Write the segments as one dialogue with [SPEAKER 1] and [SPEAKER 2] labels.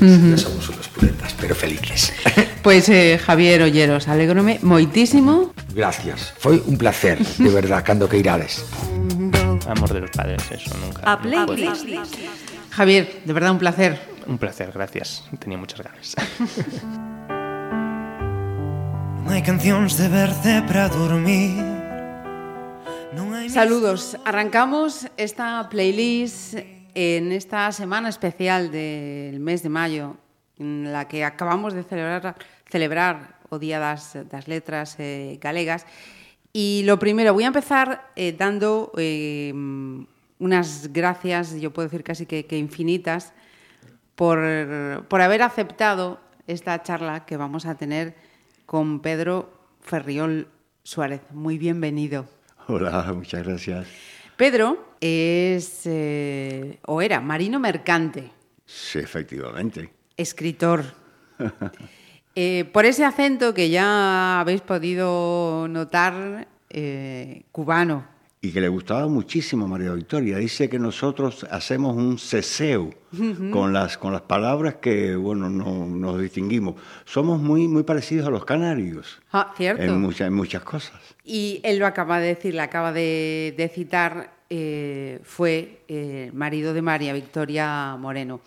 [SPEAKER 1] Ya somos unos puretas, pero felices.
[SPEAKER 2] Pues eh, Javier Olleros, alegróme moitísimo.
[SPEAKER 1] Gracias. Foi un placer, de verdad, cando que irades.
[SPEAKER 3] Amor de los padres, eso nunca.
[SPEAKER 4] A playlist.
[SPEAKER 2] Javier, de verdad un placer.
[SPEAKER 3] Un placer, gracias. Tenía muchas ganas.
[SPEAKER 5] De para dormir
[SPEAKER 2] Saludos. Arrancamos esta playlist en esta semana especial del mes de mayo, en la que acabamos de celebrar, celebrar o Día das, das Letras eh, Galegas. Y lo primero, voy a empezar eh, dando eh, unas gracias, yo puedo decir casi que, infinitas, por, por haber aceptado esta charla que vamos a tener con Pedro Ferriol Suárez. Muy bienvenido.
[SPEAKER 6] Hola, muchas gracias.
[SPEAKER 2] Pedro es, eh, o era, marino mercante,
[SPEAKER 6] Sí, efectivamente.
[SPEAKER 2] escritor. Eh, por ese acento que ya habéis podido notar, eh, cubano.
[SPEAKER 6] Y que le gustaba muchísimo a María Victoria. Dice que nosotros hacemos un ceseo con, las, con las palabras que, bueno, no, nos distinguimos. Somos muy, muy parecidos a los canarios
[SPEAKER 2] Ah, cierto.
[SPEAKER 6] en, muchas en muchas cosas.
[SPEAKER 2] Y él lo acaba de decir, le acaba de, de citar, eh, fue eh, marido de María Victoria Moreno.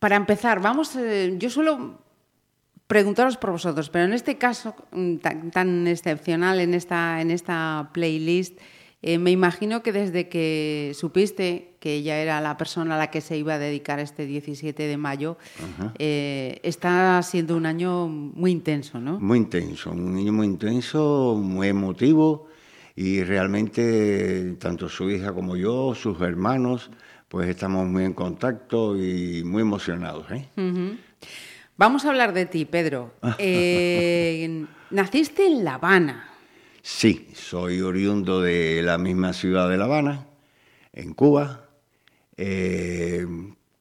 [SPEAKER 2] Para empezar, vamos, eh, yo suelo preguntaros por vosotros, pero en este caso mm, tan, tan excepcional, en esta, en esta playlist, eh, me imagino que desde que supiste que ella era la persona a la que se iba a dedicar este 17 de mayo, eh, está siendo un año muy intenso, ¿no?
[SPEAKER 6] Muy intenso, un niño muy intenso, muy emotivo y realmente tanto su hija como yo, sus hermanos, pues estamos muy en contacto y muy emocionados. ¿eh?
[SPEAKER 2] Vamos a hablar de ti, Pedro. Eh, naciste en La Habana.
[SPEAKER 6] Sí, soy oriundo de la misma ciudad de La Habana, en Cuba. Eh,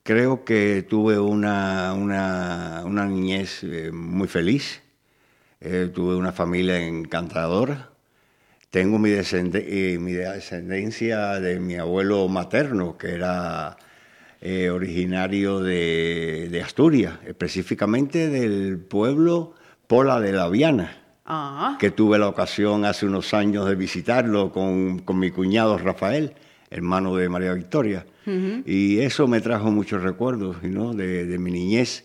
[SPEAKER 6] creo que tuve una, una, niñez eh, muy feliz. Eh, tuve una familia encantadora. Tengo mi, mi descendencia de mi abuelo materno, que era originario de, de Asturias, específicamente del pueblo Pola de la Viana
[SPEAKER 2] Ah,
[SPEAKER 6] que tuve la ocasión hace unos años de visitarlo con, con mi cuñado Rafael, hermano de María Victoria. Y eso me trajo muchos recuerdos ¿no? de, de mi niñez.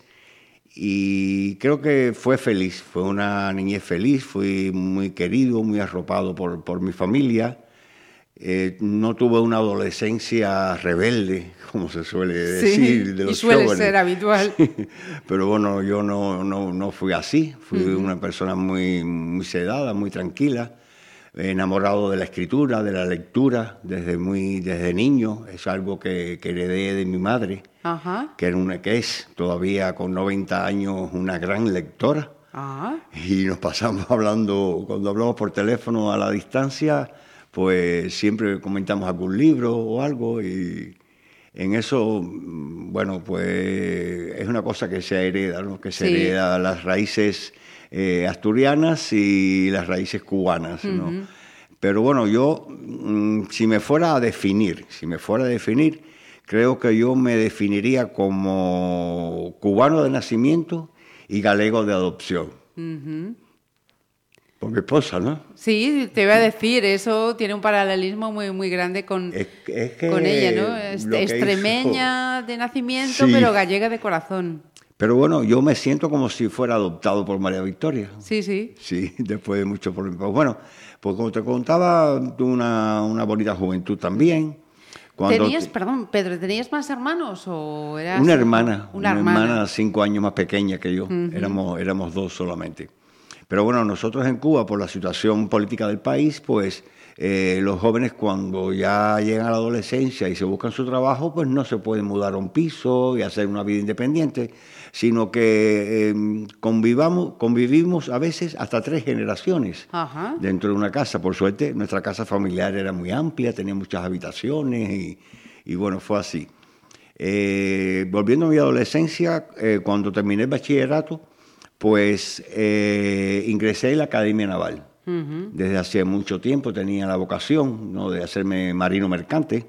[SPEAKER 6] Y creo que fue feliz, fue una niñez feliz, fui muy querido, muy arropado por, por mi familia. Eh, no tuve una adolescencia rebelde, como se suele
[SPEAKER 2] Sí,
[SPEAKER 6] decir, de
[SPEAKER 2] y
[SPEAKER 6] los
[SPEAKER 2] suele
[SPEAKER 6] jóvenes.
[SPEAKER 2] ser habitual.
[SPEAKER 6] Pero bueno, yo no, no, no fui así, fui una persona muy, muy sedada, muy tranquila, enamorado de la escritura, de la lectura, desde, muy, desde niño, es algo que, que heredé de mi madre,
[SPEAKER 2] ajá.
[SPEAKER 6] que, era una, que es todavía con 90 años una gran lectora.
[SPEAKER 2] Ah,
[SPEAKER 6] Y nos pasamos hablando, cuando hablamos por teléfono a la distancia, pues siempre comentamos algún libro o algo y en eso, mm, bueno, pues es una cosa que se hereda, ¿no? Que se
[SPEAKER 2] Sí.
[SPEAKER 6] hereda las raíces eh, asturianas y las raíces cubanas, ¿no? Pero bueno, yo, mm, si me fuera a definir, si me fuera a definir, creo que yo me definiría como cubano de nacimiento y galego de adopción. Por mi esposa, ¿no?
[SPEAKER 2] Sí, te iba a decir, eso tiene un paralelismo muy, muy grande con,
[SPEAKER 6] Es, es que
[SPEAKER 2] con ella, ¿no?
[SPEAKER 6] que
[SPEAKER 2] extremeña de nacimiento,
[SPEAKER 6] Sí.
[SPEAKER 2] pero gallega de corazón.
[SPEAKER 6] hizo- Pero bueno, yo me siento como si fuera adoptado por María Victoria.
[SPEAKER 2] Sí, sí.
[SPEAKER 6] Sí, después de mucho problemas. Pues bueno, pues como te contaba, tuve una, una bonita juventud también. Cuando
[SPEAKER 2] ¿Tenías, perdón, Pedro, ¿tenías más hermanos o eras
[SPEAKER 6] una hermana,
[SPEAKER 2] Una hermana.
[SPEAKER 6] cinco años más pequeña que yo. éramos, éramos dos solamente. Pero bueno, nosotros en Cuba, por la situación política del país, pues eh, los jóvenes cuando ya llegan a la adolescencia y se buscan su trabajo, pues no se pueden mudar a un piso y hacer una vida independiente, sino que eh, convivamos, convivimos a veces hasta tres generaciones
[SPEAKER 2] Ajá.
[SPEAKER 6] dentro de una casa. Por suerte, nuestra casa familiar era muy amplia, tenía muchas habitaciones y, y bueno, fue así. Eh, volviendo a mi adolescencia, eh, cuando terminé el bachillerato, pues eh, ingresé en la Academia Naval. Desde hace mucho tiempo tenía la vocación ¿no? de hacerme marino mercante.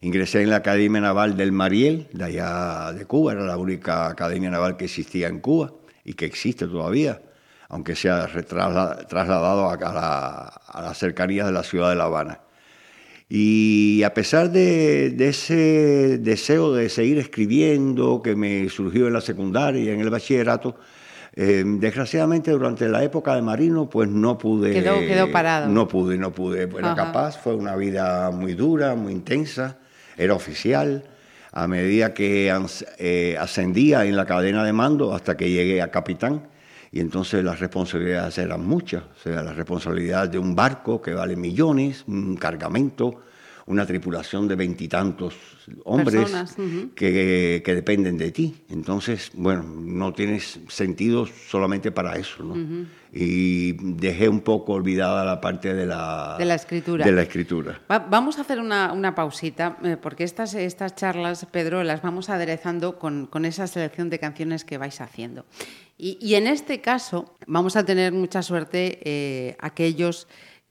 [SPEAKER 6] Ingresé en la Academia Naval del Mariel, de allá de Cuba, era la única academia naval que existía en Cuba y que existe todavía, aunque se ha trasladado a, la, a las cercanías de la ciudad de La Habana. Y a pesar de, de ese deseo de seguir escribiendo que me surgió en la secundaria y en el bachillerato, eh, desgraciadamente durante la época de Marino pues no pude...
[SPEAKER 2] Quedó- quedó parado.
[SPEAKER 6] No pude, no pude. Era
[SPEAKER 2] Ajá.
[SPEAKER 6] capaz, fue una vida muy dura, muy intensa, era oficial. A medida que eh, ascendía en la cadena de mando hasta que llegué a capitán, y entonces las responsabilidades eran muchas. O sea, la responsabilidad de un barco que vale millones, un cargamento, una tripulación de veintitantos hombres
[SPEAKER 2] Personas,
[SPEAKER 6] que, que dependen de ti. Entonces, bueno, no tienes sentido solamente para eso, ¿no? Y dejé un poco olvidada la parte de la,
[SPEAKER 2] De la escritura.
[SPEAKER 6] De la escritura.
[SPEAKER 2] Va- vamos a hacer una, una pausita, eh, porque estas, estas charlas, Pedro, las vamos aderezando con, con esa selección de canciones que vais haciendo. Y, y en este caso vamos a tener mucha suerte eh, aquellos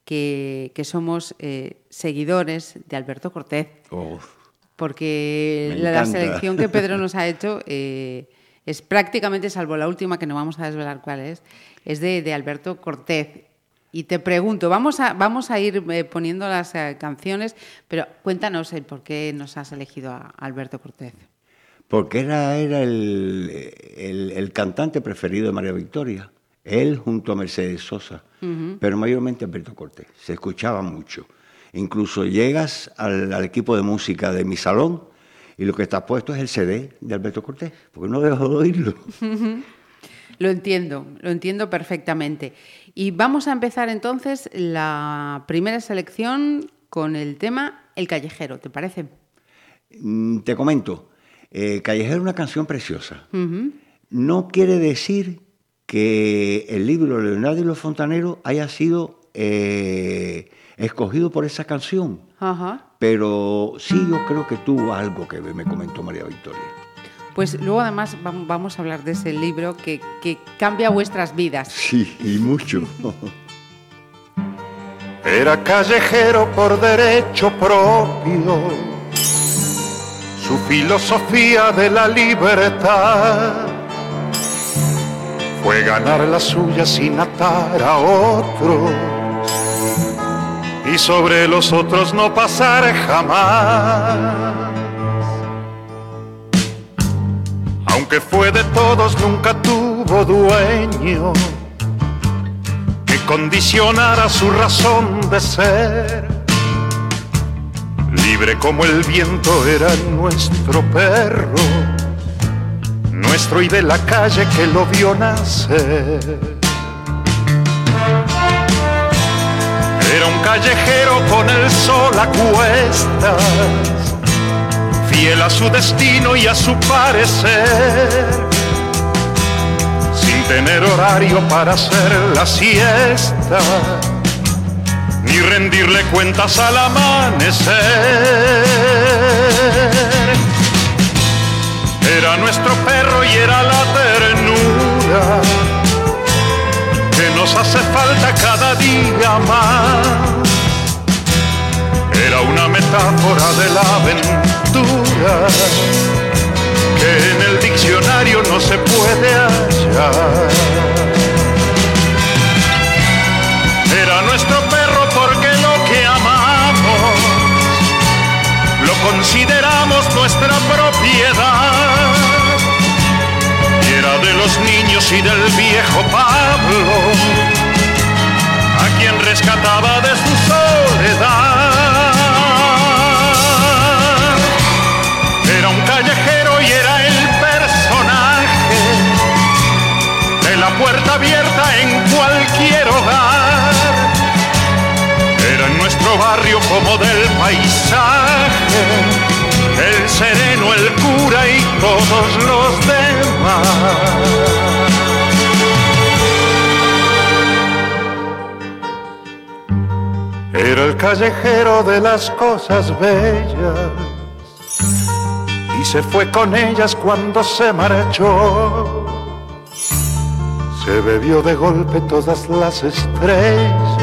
[SPEAKER 2] que, que somos eh, seguidores de Alberto Cortés,
[SPEAKER 6] Oh,
[SPEAKER 2] porque la, la selección que Pedro nos ha hecho eh, es prácticamente, salvo la última que no vamos a desvelar cuál es, es de, de Alberto Cortés. Y te pregunto, vamos a, vamos a ir eh, poniendo las eh, canciones, pero cuéntanos el por qué nos has elegido a Alberto Cortés.
[SPEAKER 6] porque era, era el, el- el cantante preferido de María Victoria. Él junto a Mercedes Sosa, pero mayormente Alberto Cortés. Se escuchaba mucho. Incluso llegas al, al equipo de música de mi salón y lo que está puesto es el CD de Alberto Cortés, porque no dejo de oírlo.
[SPEAKER 2] Lo entiendo, lo entiendo perfectamente. Y vamos a empezar entonces la primera selección con el tema El callejero, ¿te parece?
[SPEAKER 6] Mm, Te comento, eh, Callejero es una canción preciosa. No quiere decir que el libro Leonardo y los Fontaneros haya sido eh, escogido por esa canción,
[SPEAKER 2] Ajá.
[SPEAKER 6] pero sí yo creo que tuvo algo que ver, me comentó María Victoria.
[SPEAKER 2] Pues luego además vam- vamos a hablar de ese libro que, que cambia vuestras vidas.
[SPEAKER 6] Sí, y mucho.
[SPEAKER 4] Era callejero por derecho propio, su filosofía de la libertad fue ganar la suya sin atar a otros y sobre los otros no pasar jamás. Aunque fue de todos, nunca tuvo dueño que condicionara su razón de ser. Libre como el viento era nuestro perro, nuestro y de la calle que lo vio nacer. Era un callejero con el sol a cuestas, fiel a su destino y a su parecer sin tener horario para hacer la siesta, ni rendirle cuentas al amanecer. Era nuestro perro y era la ternura que nos hace falta cada día más. Era una metáfora de la aventura que en el diccionario no se puede hallar. Era nuestro perro porque lo que amamos lo consideramos nuestra propiedad. Y era de los niños y del viejo Pablo, a quien rescataba de su soledad. Era un callejero y era el personaje de la puerta abierta en cualquier hogar. Era en nuestro barrio como del paisaje, y todos los demás. Era el callejero de las cosas bellas y se fue con ellas cuando se marchó. Se bebió de golpe todas las estrellas,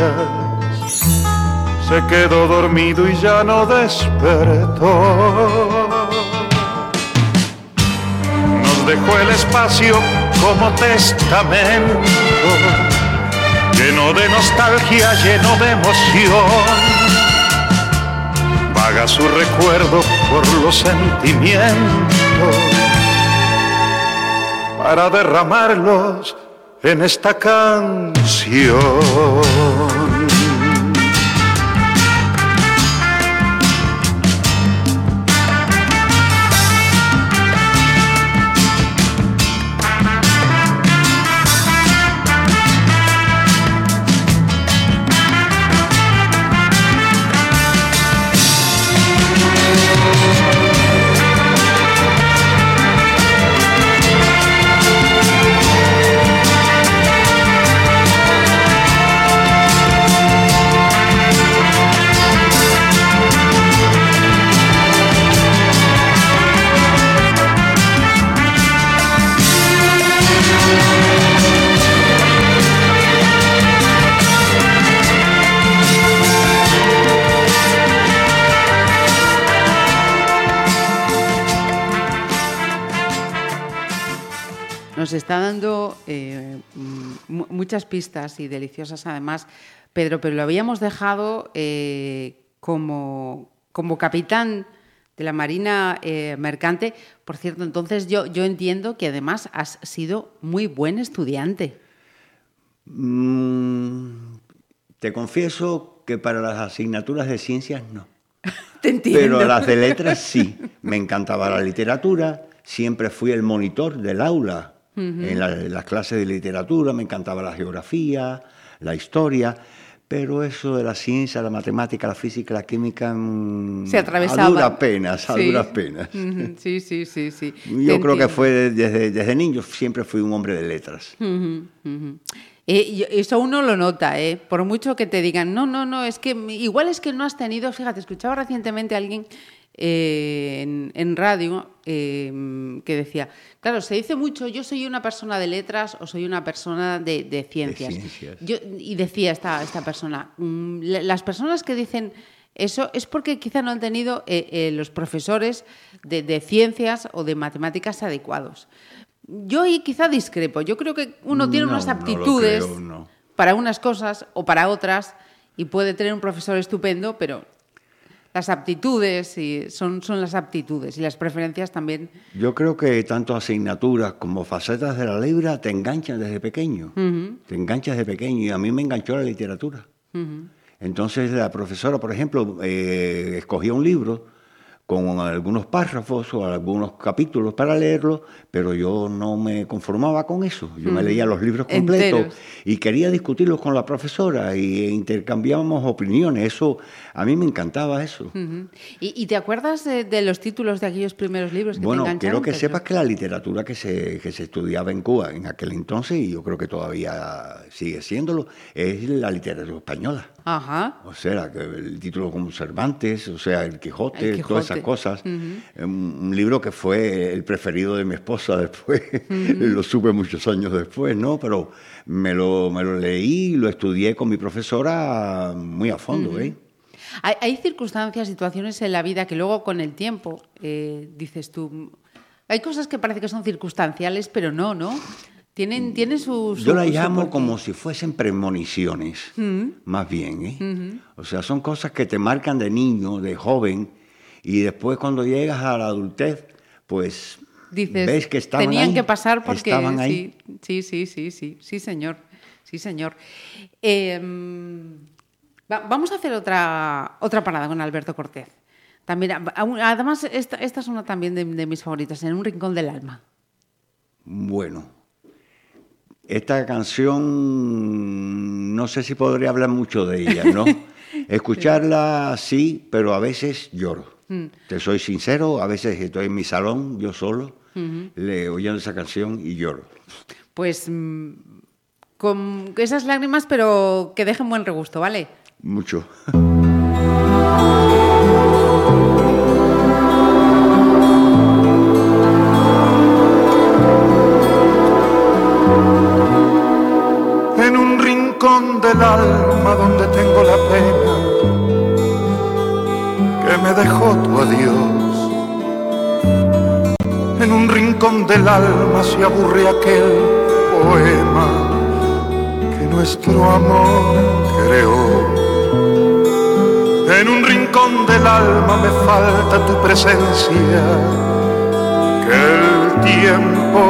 [SPEAKER 4] se quedó dormido y ya no despertó. Dejó el espacio como testamento, lleno de nostalgia, lleno de emoción. Vaga su recuerdo por los sentimientos para derramarlos en esta canción.
[SPEAKER 2] Nos está dando eh, mu- muchas pistas y deliciosas además, Pedro, pero lo habíamos dejado eh, como, como capitán de la Marina eh, Mercante. Por cierto, entonces yo, yo entiendo que además has sido muy buen estudiante.
[SPEAKER 6] Mm, te confieso que para las asignaturas de ciencias no.
[SPEAKER 2] Te entiendo.
[SPEAKER 6] Pero las de letras sí. Me encantaba la literatura, siempre fui el monitor del aula en, la- en las clases de literatura, me encantaba la geografía, la historia, pero eso de la ciencia, la matemática, la física, la química, mm,
[SPEAKER 2] Se atravesaba.
[SPEAKER 6] a duras penas, a
[SPEAKER 2] Sí.
[SPEAKER 6] duras penas.
[SPEAKER 2] Sí, sí, sí, sí.
[SPEAKER 6] Yo
[SPEAKER 2] Te
[SPEAKER 6] creo que fue desde, desde niño, siempre fui un hombre de letras.
[SPEAKER 2] Eh, eso uno lo nota, ¿eh? por mucho que te digan, no, no, no, es que igual es que no has tenido, fíjate, escuchaba recientemente a alguien eh, en, en radio eh, que decía, claro, se dice mucho, yo soy una persona de letras o soy una persona de, de ciencias.
[SPEAKER 6] ciencias.
[SPEAKER 2] Yo- y decía esta, esta persona, mm, la- las personas que dicen eso es porque quizá no han tenido eh, los profesores de, de ciencias o de matemáticas adecuados. Yo ahí quizá discrepo. Yo creo que uno tiene
[SPEAKER 6] No,
[SPEAKER 2] unas
[SPEAKER 6] no
[SPEAKER 2] aptitudes
[SPEAKER 6] creo, no.
[SPEAKER 2] para unas cosas o para otras y puede tener un profesor estupendo, pero las aptitudes y son, son las aptitudes y las preferencias también.
[SPEAKER 6] Yo creo que tanto asignaturas como facetas de la libra te enganchan desde pequeño. Te enganchas desde pequeño y a mí me enganchó la literatura. Entonces la profesora, por ejemplo, eh, escogía un libro con algunos párrafos o algunos capítulos para leerlo, pero yo no me conformaba con eso. Yo me leía los libros completos
[SPEAKER 2] Enteros.
[SPEAKER 6] y quería discutirlos con la profesora y intercambiábamos opiniones. Eso, a mí me encantaba eso.
[SPEAKER 2] ¿Y, y te acuerdas de, de los títulos de aquellos primeros libros que
[SPEAKER 6] Bueno,
[SPEAKER 2] te
[SPEAKER 6] quiero que
[SPEAKER 2] Pedro?
[SPEAKER 6] sepas que la literatura que se, que se estudiaba en Cuba en aquel entonces, y yo creo que todavía sigue siéndolo, es la literatura española.
[SPEAKER 2] Ajá.
[SPEAKER 6] O sea, que el título como Cervantes, o sea, El Quijote,
[SPEAKER 2] El Quijote.
[SPEAKER 6] todas esas cosas. un, un libro que fue el preferido de mi esposa después, lo supe muchos años después, ¿no? Pero me lo, me lo leí, lo estudié con mi profesora muy a fondo, ¿eh?
[SPEAKER 2] Hay, hay circunstancias, situaciones en la vida que luego con el tiempo eh, dices tú. Hay cosas que parece que son circunstanciales, pero no, ¿no? Tienen, tienen su, su-
[SPEAKER 6] Yo la
[SPEAKER 2] su
[SPEAKER 6] llamo
[SPEAKER 2] porqué.
[SPEAKER 6] como si fuesen premoniciones, más bien. ¿eh? O sea, son cosas que te marcan de niño, de joven, y después cuando llegas a la adultez, pues
[SPEAKER 2] Dices,
[SPEAKER 6] ves que estaban
[SPEAKER 2] tenían
[SPEAKER 6] ahí,
[SPEAKER 2] que pasar porque
[SPEAKER 6] estaban ahí.
[SPEAKER 2] sí, sí, sí, sí, sí, sí, señor, sí, señor. Eh, va- vamos a hacer otra otra parada con Alberto Cortés. También, además, esta, esta es una también de, de mis favoritas, en un rincón del alma.
[SPEAKER 6] Bueno, esta canción no sé si podría hablar mucho de ella, ¿no? Escucharla sí, pero a veces lloro.
[SPEAKER 2] Mm.
[SPEAKER 6] Te soy sincero, a veces estoy en mi salón, yo solo, le, oyendo esa canción y lloro.
[SPEAKER 2] Pues mm, con esas lágrimas, pero que dejen buen regusto, ¿vale?
[SPEAKER 6] Mucho.
[SPEAKER 4] en un rincón del alma donde tengo la pena me dejó tu adiós. En un rincón del alma se aburre aquel poema que nuestro amor creó. En un rincón del alma me falta tu presencia, que el tiempo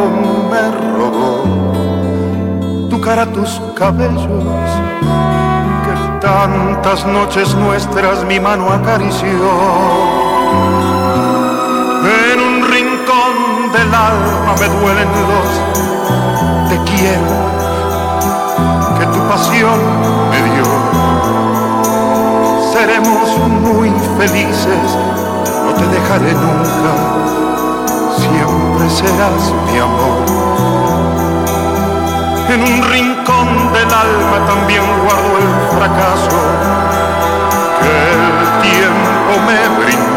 [SPEAKER 4] me robó. Tu cara, tus cabellos, que tantas noches nuestras mi mano acarició. En un del alma me duelen los te quiero que tu pasión me dio seremos muy felices, no te dejaré nunca, siempre serás mi amor. En un rincón del alma también guardo el fracaso que el tiempo me brindó.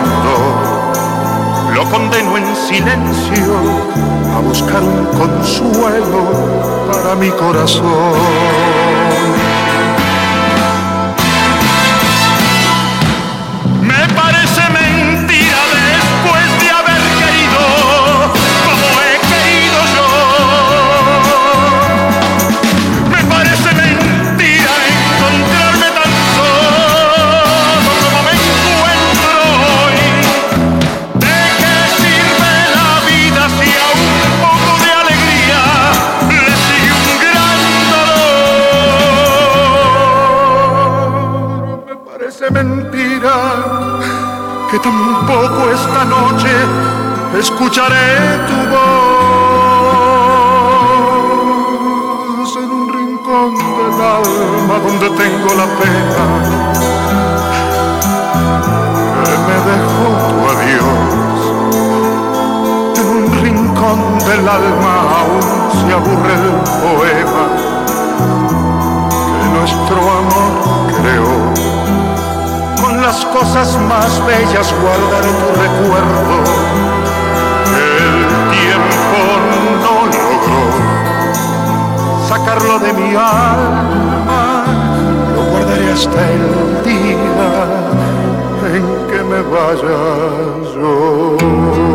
[SPEAKER 4] Condeno en silencio a buscar un consuelo para mi corazón. Escucharé tu voz en un rincón del alma donde tengo la pena que me dejó tu adiós. En un rincón del alma aún se aburre el poema que nuestro amor creó las cosas más bellas guardaré tu recuerdo. No logró sacarlo de mi alma, lo guardaré hasta el día en que me vaya yo.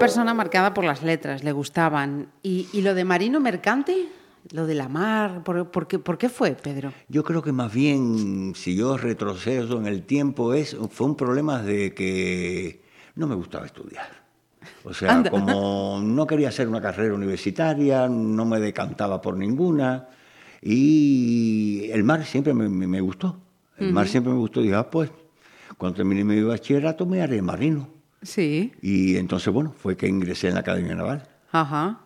[SPEAKER 2] Persona marcada por las letras, le gustaban. ¿Y, lo de marino mercante? ¿Lo de la mar? ¿Por, qué, ¿Por, qué, fue, Pedro?
[SPEAKER 6] Yo creo que más bien, si yo retrocedo en el tiempo, es, fue un problema de que no me gustaba estudiar. O sea, como no quería hacer una carrera universitaria, no me decantaba por ninguna. Y el mar siempre me, gustó. El mar siempre me gustó. Dije, ah, pues, cuando termine mi bachillerato me haré marino.
[SPEAKER 2] Sí.
[SPEAKER 6] Y entonces, bueno, fue que ingresé en la Academia Naval.
[SPEAKER 2] Ajá.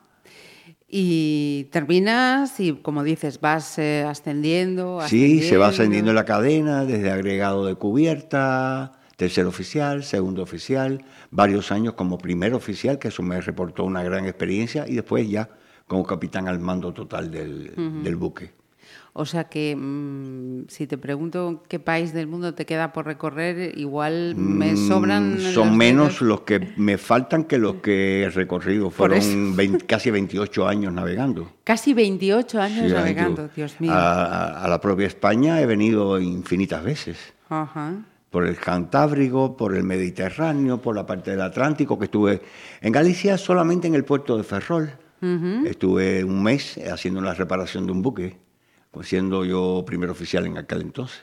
[SPEAKER 2] Y terminas y, como dices, vas eh, ascendiendo,
[SPEAKER 6] Sí, se va ascendiendo la cadena, desde agregado de cubierta, tercer oficial, segundo oficial, varios años como primer oficial, que eso me reportó una gran experiencia, y después ya como capitán al mando total del, del buque.
[SPEAKER 2] O sea que mm, si te pregunto qué país del mundo te queda por recorrer, igual me mm, sobran...
[SPEAKER 6] son menos los que me faltan que los que he recorrido. Fueron casi 28 años navegando.
[SPEAKER 2] Casi 28 años navegando, Dios mío.
[SPEAKER 6] A, la propia España he venido infinitas veces. Por el Cantábrico, por el Mediterráneo, por la parte del Atlántico, que estuve en Galicia solamente en el puerto de Ferrol. Estuve un mes haciendo la reparación de un buque siendo yo primer oficial en aquel entonces.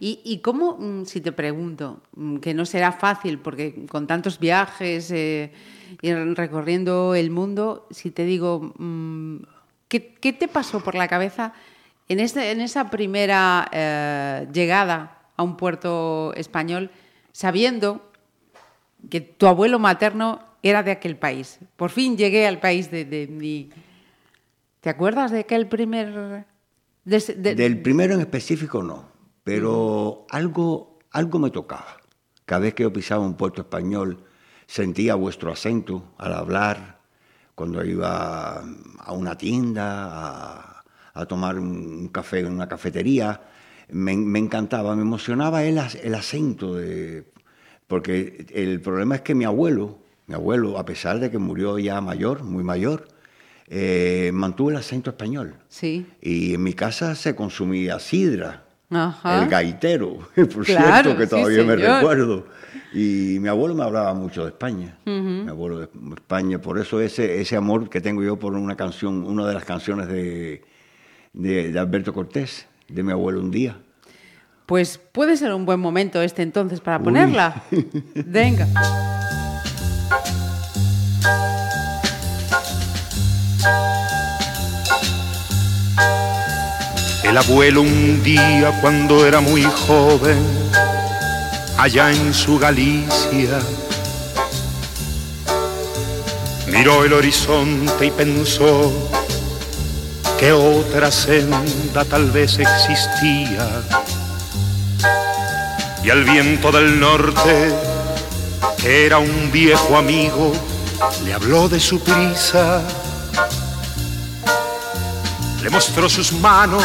[SPEAKER 2] ¿Y, cómo, mm, si te pregunto, mm, que no será fácil, porque con tantos viajes eh, y recorriendo el mundo, si te digo, mm, ¿qué, te pasó por la cabeza en, este, en esa primera eh, llegada a un puerto español, sabiendo que tu abuelo materno era de aquel país? Por fin llegué al país de, de mi... ¿Te acuerdas de aquel primer
[SPEAKER 6] del primero en específico no, pero algo, algo me tocaba. Cada vez que yo pisaba un puerto español sentía vuestro acento al hablar, cuando iba a una tienda, a, tomar un café en una cafetería, me, me encantaba, me emocionaba el, el acento de... Porque el problema es que mi abuelo, mi abuelo, a pesar de que murió ya mayor, muy mayor, eh, mantuvo el acento español.
[SPEAKER 2] Sí.
[SPEAKER 6] Y en mi casa se consumía sidra,
[SPEAKER 2] Ajá.
[SPEAKER 6] el gaitero, por
[SPEAKER 2] Claro,
[SPEAKER 6] cierto, que
[SPEAKER 2] sí,
[SPEAKER 6] todavía me
[SPEAKER 2] señor.
[SPEAKER 6] recuerdo. Y mi abuelo me hablaba mucho de España, mi abuelo de España, por eso ese, ese amor que tengo yo por una canción, una de las canciones de, de, de Alberto Cortés, de mi abuelo un día.
[SPEAKER 2] Pues puede ser un buen momento este entonces para ponerla. Venga.
[SPEAKER 4] El abuelo un día cuando era muy joven, allá en su Galicia, miró el horizonte y pensó que otra senda tal vez existía. Y al viento del norte, que era un viejo amigo, le habló de su prisa le mostró sus manos,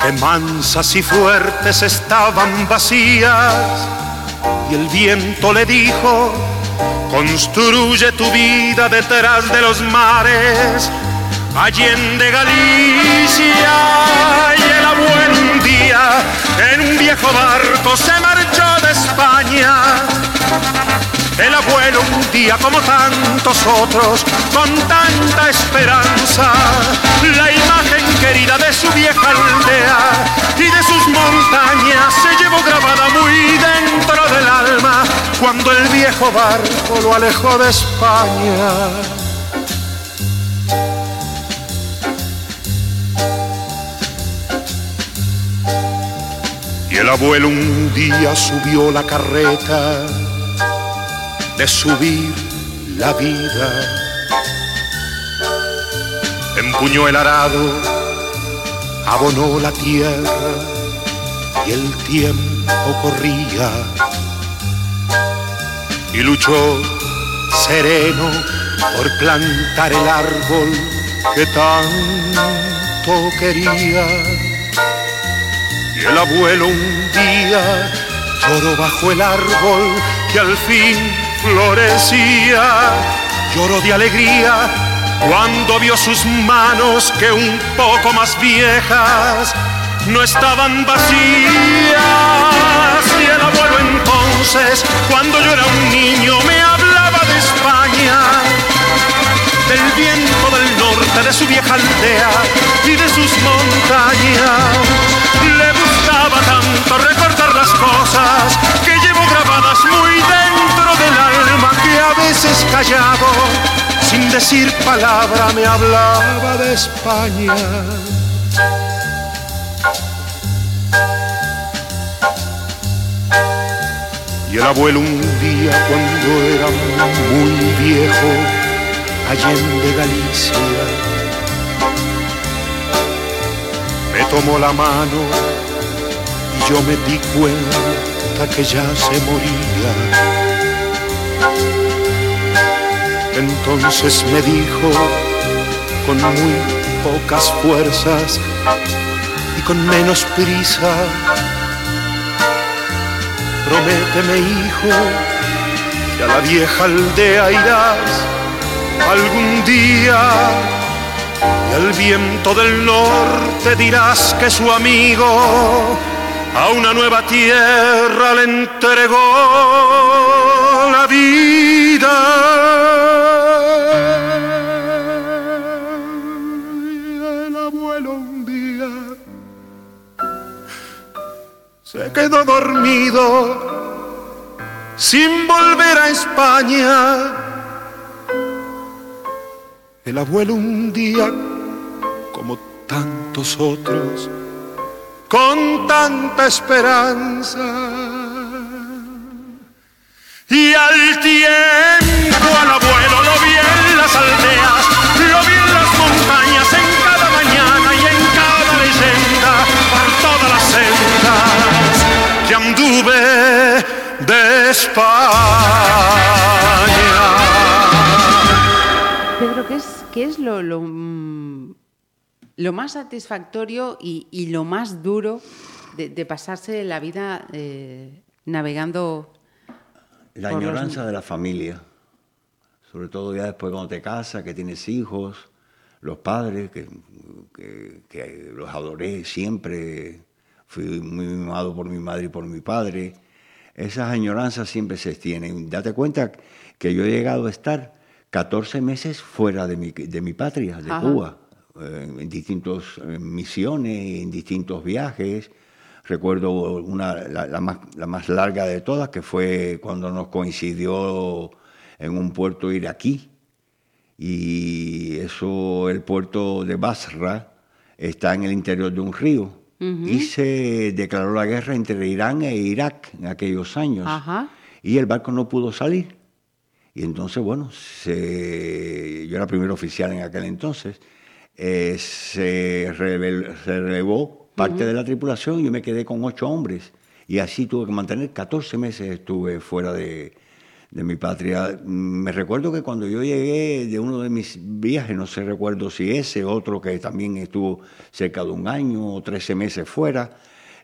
[SPEAKER 4] que mansas y fuertes estaban vacías, y el viento le dijo, construye tu vida detrás de los mares, allende Galicia, y el abuelo un día en un viejo barco se marchó de España. El abuelo un día como tantos otros, con tanta esperanza, la imagen querida de su vieja aldea y de sus montañas se llevó grabada muy dentro del alma cuando el viejo barco lo alejó de España. Y el abuelo un día subió la carreta de subir la vida. Empuñó el arado, abonó la tierra y el tiempo corría. Y luchó sereno por plantar el árbol que tanto quería. Y el abuelo un día lloró bajo el árbol que al fin florecía. Lloró de alegría cuando vio sus manos que un poco más viejas no estaban vacías. Y el abuelo entonces, cuando yo era un niño, me hablaba de España del viento del norte, de su vieja aldea y de sus montañas. Le gustaba tanto recordar las cosas que llevo grabadas veces callado, sin decir palabra, me hablaba de España. Y el abuelo un día cuando era muy viejo, allende Galicia, me tomó la mano y yo me di cuenta que ya se moría. Entonces me dijo con muy pocas fuerzas y con menos prisa, prométeme hijo que a la vieja aldea irás algún día y al viento del norte dirás que su amigo a una nueva tierra le entregó la vida. Se quedó dormido sin volver a España. El abuelo un día, como tantos otros, con tanta esperanza. Y al tiempo al abuelo lo vi en las aldeas, anduve de España.
[SPEAKER 2] Pedro, ¿qué es, qué es lo, lo, mm, lo más satisfactorio y, y lo más duro de, de pasarse la vida eh, navegando?
[SPEAKER 6] La
[SPEAKER 2] los-
[SPEAKER 6] añoranza de la familia, sobre todo ya después cuando te casas, que tienes hijos, los padres, que, que- que los adoré siempre, fui muy mimado por mi madre y por mi padre. Esas añoranzas siempre se tienen. Date cuenta que yo he llegado a estar 14 meses fuera de mi, de mi patria, de
[SPEAKER 2] Ajá.
[SPEAKER 6] Cuba, eh, en distintas misiones, en distintos viajes. Recuerdo una, la, la más, la más larga de todas, que fue cuando nos coincidió en un puerto iraquí. Y eso, el puerto de Basra, está en el interior de un río. Y se declaró la guerra entre Irán e Irak en aquellos años.
[SPEAKER 2] Ajá.
[SPEAKER 6] Y el barco no pudo salir. Y entonces, bueno, se- yo era primer oficial en aquel entonces, eh, se, revel- se relevó parte de la tripulación y yo me quedé con ocho hombres. Y así tuve que mantener 14 meses estuve fuera de, de mi patria. Mm, Me recuerdo que cuando yo llegué de uno de mis viajes, no sé recuerdo si ese, otro que también estuvo cerca de un año o 13 meses fuera,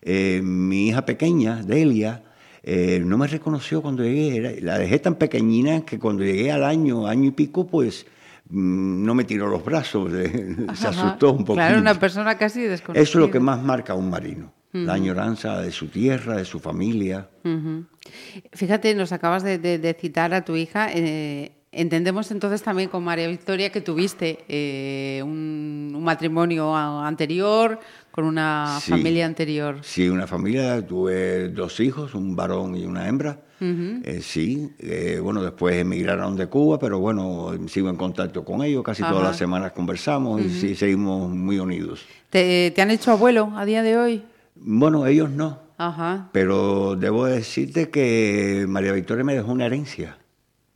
[SPEAKER 6] eh, mi hija pequeña, Delia, eh, no me reconoció cuando llegué. Era- la dejé tan pequeñina que cuando llegué al año, año y pico, pues mm, no me tiró los brazos, se
[SPEAKER 2] Ajá.
[SPEAKER 6] asustó un poquito.
[SPEAKER 2] Claro, una persona casi desconocida.
[SPEAKER 6] Eso es lo que más marca a un marino, la añoranza de su tierra, de su familia.
[SPEAKER 2] Ujú. Fíjate, nos acabas de, de- de citar a tu hija. eh, entendemos entonces también con María Victoria que tuviste eh, un, un matrimonio anterior, con una
[SPEAKER 6] Sí.
[SPEAKER 2] familia anterior.
[SPEAKER 6] Sí, una familia, tuve dos hijos, un varón y una hembra. Eh, sí, eh, bueno, después emigraron de Cuba, pero bueno, sigo en contacto con ellos, casi todas
[SPEAKER 2] Ajá.
[SPEAKER 6] las semanas conversamos y sí, seguimos muy unidos.
[SPEAKER 2] ¿Te, te han hecho abuelo a día de hoy?
[SPEAKER 6] Bueno, ellos no,
[SPEAKER 2] Ajá.
[SPEAKER 6] pero debo decirte que María Victoria me dejó una herencia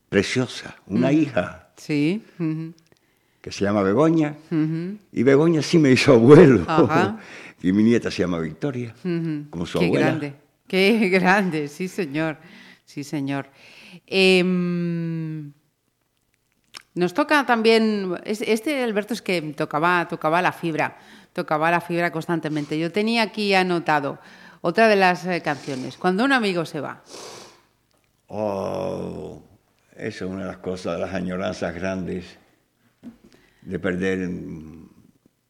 [SPEAKER 6] preciosa, una hija
[SPEAKER 2] Sí.
[SPEAKER 6] que se llama Begoña, y Begoña sí me hizo abuelo.
[SPEAKER 2] Ajá.
[SPEAKER 6] y mi nieta se llama Victoria, como su
[SPEAKER 2] Qué
[SPEAKER 6] abuela.
[SPEAKER 2] grande, qué grande, sí señor, sí señor. Em, nos toca también, es- este Alberto es que tocaba, tocaba la fibra, tocaba la fibra constantemente. Yo tenía aquí anotado otra de las eh, canciones, Cuando un amigo se va.
[SPEAKER 6] Oh, eso es una de las cosas, de las añoranzas grandes de perder,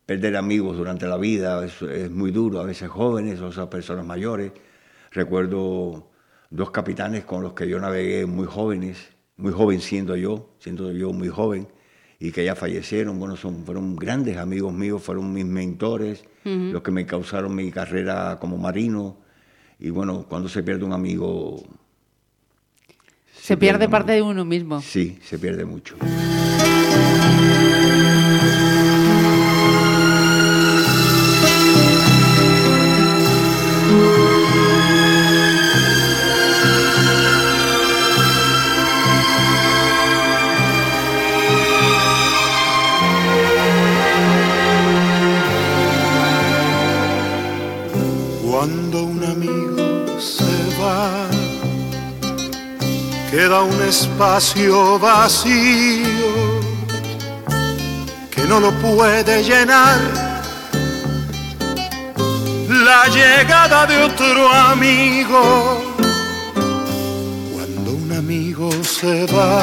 [SPEAKER 6] perder amigos durante la vida. Es, es muy duro, a veces jóvenes o esas personas mayores. Recuerdo dos capitanes con los que yo navegué muy jóvenes, muy joven siendo yo, siendo yo muy joven, y que ya fallecieron. Bueno, son, fueron grandes amigos míos, fueron mis mentores, los que me causaron mi carrera como marino. Y bueno, cuando se pierde un amigo,
[SPEAKER 2] Se pierde parte de uno mismo.
[SPEAKER 6] Sí, se pierde mucho.
[SPEAKER 4] Queda un espacio vacío que no lo puede llenar. La llegada de otro amigo, cuando un amigo se va,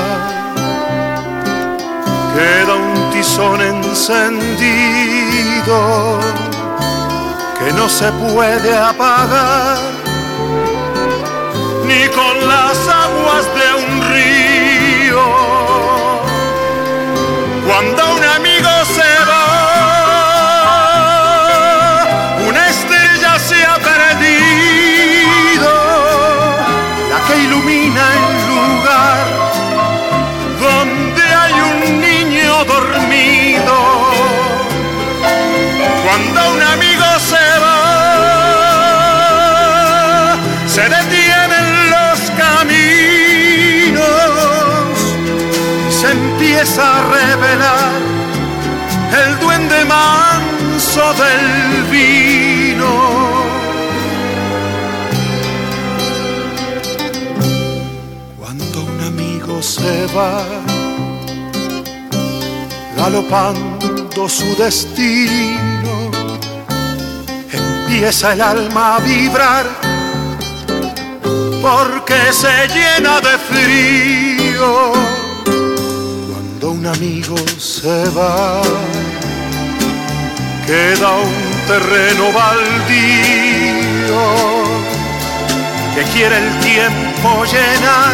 [SPEAKER 4] queda un tizón encendido que no se puede apagar ni con del vino. Cuando un amigo se va, galopando su destino, empieza el alma a vibrar porque se llena de frío cuando un amigo se va queda un terreno baldío que quiere el tiempo llenar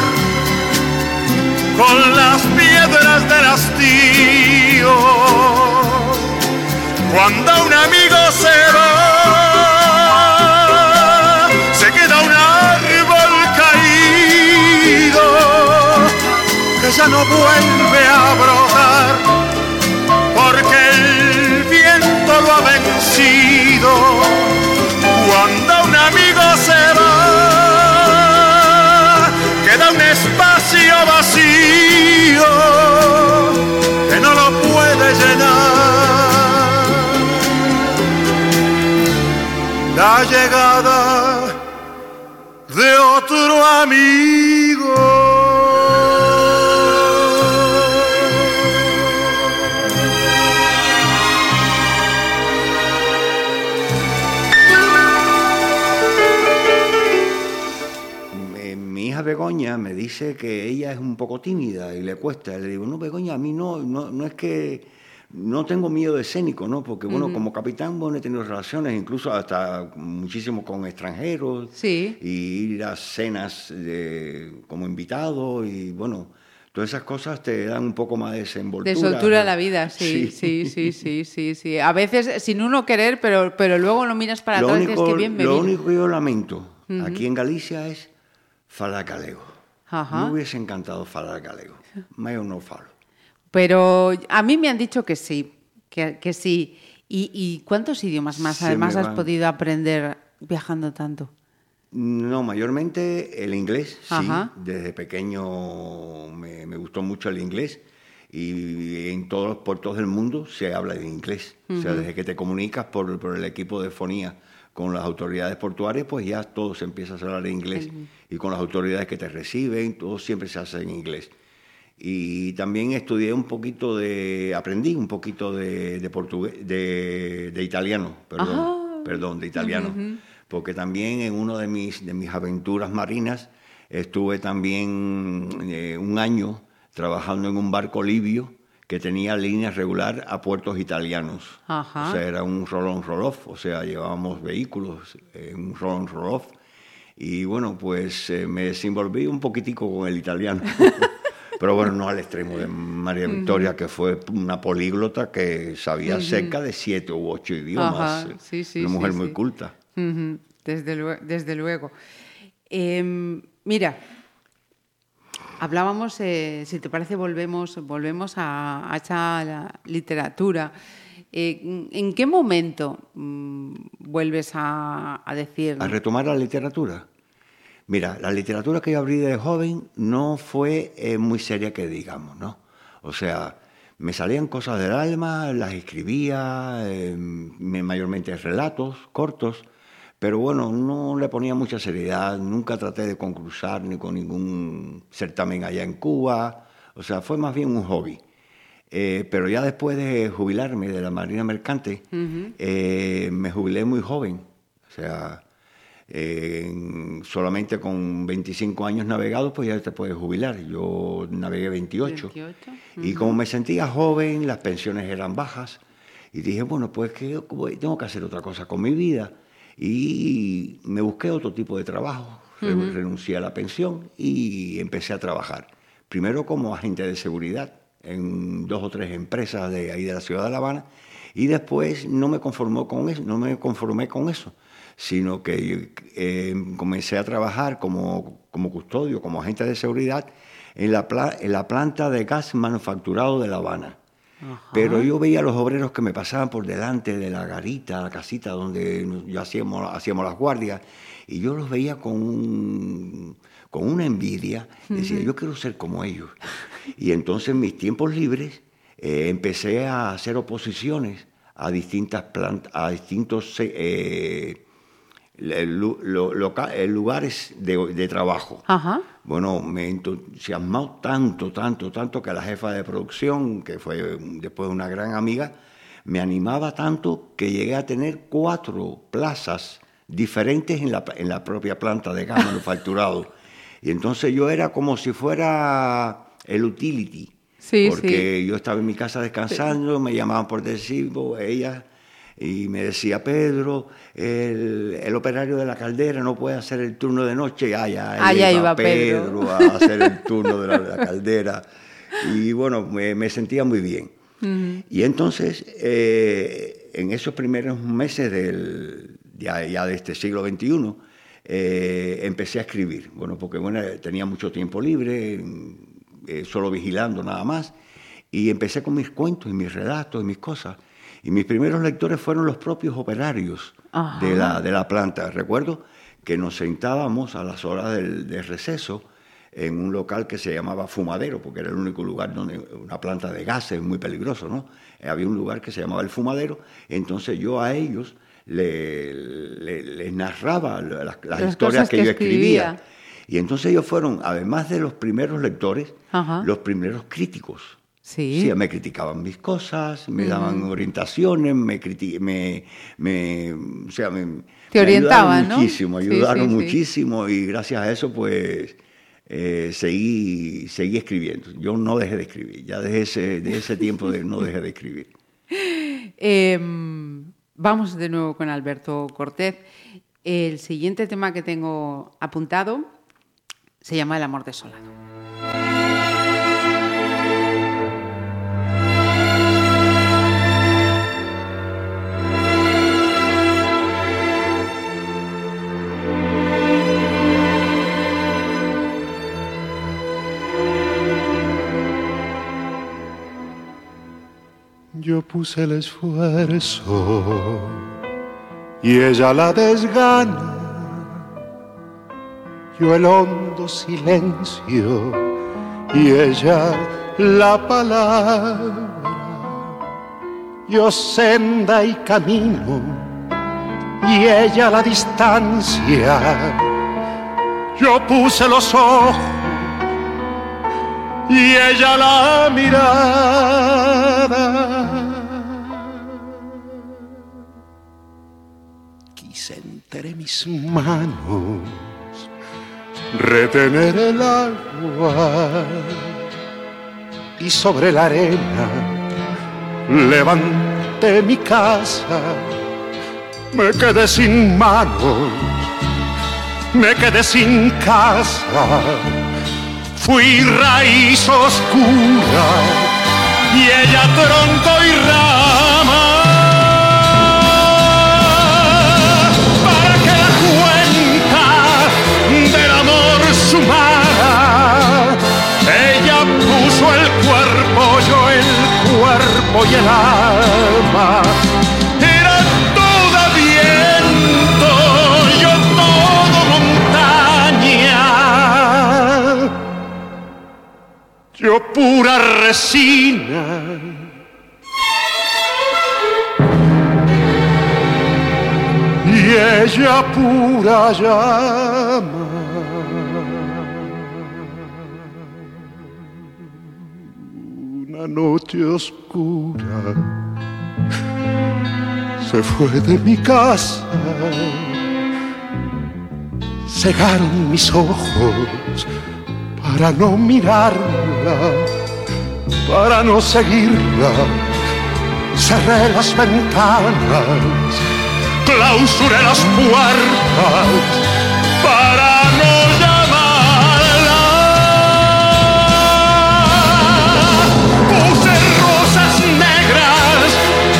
[SPEAKER 4] con las piedras del hastío. Cuando un amigo se va, se queda un árbol caído que ya no vuelve a brotar ha vencido. Cuando un amigo se va, queda un espacio vacío que no lo puede llenar. La llegada de otro amigo.
[SPEAKER 6] Begoña me dice que ella es un poco tímida y le cuesta. Le digo, no, Begoña, a mí no, no, no es que no tengo miedo escénico, ¿no? Porque, bueno, como capitán, bueno, he tenido relaciones incluso hasta muchísimo con extranjeros.
[SPEAKER 2] Sí.
[SPEAKER 6] Y ir a cenas de- como invitado y, bueno, todas esas cosas te dan un poco más de desenvoltura.
[SPEAKER 2] De soltura a la vida, sí, sí, sí, sí, sí, sí. A veces sin uno querer, pero, pero luego lo miras para
[SPEAKER 6] lo
[SPEAKER 2] atrás y
[SPEAKER 6] único,
[SPEAKER 2] dices que bien me
[SPEAKER 6] lo único que yo lamento aquí en Galicia es falar galego.
[SPEAKER 2] Ajá.
[SPEAKER 6] Me hubiese encantado falar galego, mas yo no falo.
[SPEAKER 2] Pero a mí me han dicho que sí, que, que sí. ¿Y, y cuántos idiomas más
[SPEAKER 6] Se
[SPEAKER 2] además has podido aprender viajando tanto?
[SPEAKER 6] No, mayormente el inglés, sí. Desde pequeño me, me gustó mucho el inglés y en todos los puertos del mundo se habla de inglés. O sea, desde que te comunicas por, por el equipo de fonía con las autoridades portuarias, pues ya todo se empieza a hablar en inglés. Y con las autoridades que te reciben, todo siempre se hace en inglés. Y también estudié un poquito de, aprendí un poquito de, de portugués, de, de italiano, perdón,
[SPEAKER 2] Ajá.
[SPEAKER 6] perdón, de italiano. Porque también en una de mis, de mis aventuras marinas estuve también eh, un año trabajando en un barco libio que tenía línea regular a puertos italianos.
[SPEAKER 2] Ajá.
[SPEAKER 6] O sea, era un roll-on, roll-off, o sea, llevábamos vehículos en un roll-on, roll-off. Y bueno, pues eh, me desenvolví un poquitico con el italiano. Pero bueno, no al extremo de María Victoria, que fue una políglota que sabía cerca de siete u ocho idiomas.
[SPEAKER 2] Ajá, sí, sí,
[SPEAKER 6] Una mujer
[SPEAKER 2] sí.
[SPEAKER 6] muy culta.
[SPEAKER 2] Ujú, Desde, lue- desde luego. Em, mira, hablábamos, eh, si te parece, volvemos, volvemos a, a esa literatura. Eh, ¿En qué momento mm, vuelves a, decir...
[SPEAKER 6] A retomar la literatura. Mira, la literatura que yo abrí de joven no fue eh, muy seria que digamos, ¿no? O sea, me salían cosas del alma, las escribía, eh, me- mayormente relatos cortos, pero bueno, no le ponía mucha seriedad, nunca traté de concursar ni con ningún certamen allá en Cuba, o sea, fue más bien un hobby. Eh, pero ya después de jubilarme de la Marina Mercante, eh, me jubilé muy joven. O sea, eh, en- solamente con 25 años navegados, pues ya te puedes jubilar. Yo navegué 28.
[SPEAKER 2] 28,
[SPEAKER 6] Y como me sentía joven, las pensiones eran bajas. Y dije, bueno, pues que tengo que hacer otra cosa con mi vida. Y me busqué otro tipo de trabajo. Re- Renuncié a la pensión y empecé a trabajar. Primero como agente de seguridad en dos o tres empresas de ahí de la ciudad de La Habana. Y después no me conformó con eso, no me conformé con eso, sino que eh, comencé a trabajar como, como custodio, como agente de seguridad en la, en la planta de gas manufacturado de La Habana. Pero yo veía a los obreros que me pasaban por delante de la garita, la casita donde yo hacíamos, hacíamos las guardias, y yo los veía con, un- con una envidia. Decía, yo quiero ser como ellos. Y entonces en mis tiempos libres eh, empecé a hacer oposiciones a distintas plantas, a distintos eh, lu- lo- loca- lugares de, de trabajo.
[SPEAKER 2] Ajá.
[SPEAKER 6] Bueno, me entusiasmó tanto, tanto, tanto que la jefa de producción, que fue después una gran amiga, me animaba tanto que llegué a tener cuatro plazas diferentes en la, en la propia planta de gas manufacturado. y entonces yo era como si fuera el utility.
[SPEAKER 2] Sí,
[SPEAKER 6] porque
[SPEAKER 2] sí.
[SPEAKER 6] yo estaba en mi casa descansando, me llamaban por decirlo, ella, y me decía, Pedro, el, el operario de la caldera no puede hacer el turno de noche. Ah, ya,
[SPEAKER 2] Allá
[SPEAKER 6] iba
[SPEAKER 2] iba Pedro.
[SPEAKER 6] Pedro a hacer el turno de la, de la caldera. Y bueno, me, me sentía muy bien. Y entonces, eh, en esos primeros meses del, ya, ya de este siglo XXI, eh, empecé a escribir. Bueno, porque bueno, tenía mucho tiempo libre, eh, solo vigilando nada más. Y empecé con mis cuentos y mis relatos y mis cosas. Y mis primeros lectores fueron los propios operarios de la, de la planta. Recuerdo que nos sentábamos a las horas del, del receso en un local que se llamaba Fumadero, porque era el único lugar donde una planta de gases muy peligroso, ¿no? Había un lugar que se llamaba el Fumadero, entonces yo a ellos le- le- les narraba la- las, las
[SPEAKER 2] Las
[SPEAKER 6] historias que,
[SPEAKER 2] que
[SPEAKER 6] yo escribía.
[SPEAKER 2] escribía.
[SPEAKER 6] Y entonces ellos fueron, además de los primeros lectores,
[SPEAKER 2] Ajá.
[SPEAKER 6] los primeros críticos.
[SPEAKER 2] Sí.
[SPEAKER 6] Sí, me criticaban mis cosas, me daban orientaciones, me, me, me, o sea, me,
[SPEAKER 2] Te
[SPEAKER 6] me
[SPEAKER 2] orientaban,
[SPEAKER 6] ayudaron muchísimo, ayudaron
[SPEAKER 2] sí, sí.
[SPEAKER 6] muchísimo y gracias a eso pues eh, seguí, seguí escribiendo. Yo no dejé de escribir, ya desde ese, de ese tiempo de, no dejé de escribir.
[SPEAKER 2] Eh, vamos de nuevo con Alberto Cortés. El siguiente tema que tengo apuntado se llama El amor desolado.
[SPEAKER 4] Yo puse el esfuerzo y ella la desgana. Yo el hondo silencio y ella la palabra. Yo senda y camino y ella la distancia. Yo puse los ojos y ella la mirada. Quise entre mis manos retener el agua y sobre la arena levanté mi casa. Me quedé sin manos, me quedé sin casa. Fui raíz oscura y ella tronco y rama. Para que la cuenta del amor sumara, ella puso el cuerpo, yo el cuerpo y el alma. Yo pura resina. Y ella pura llama. Una noche oscura se fue de mi casa. Cegaron mis ojos para no mirarla, para no seguirla. Cerré las ventanas, clausuré las puertas para no llamarla. Puse rosas negras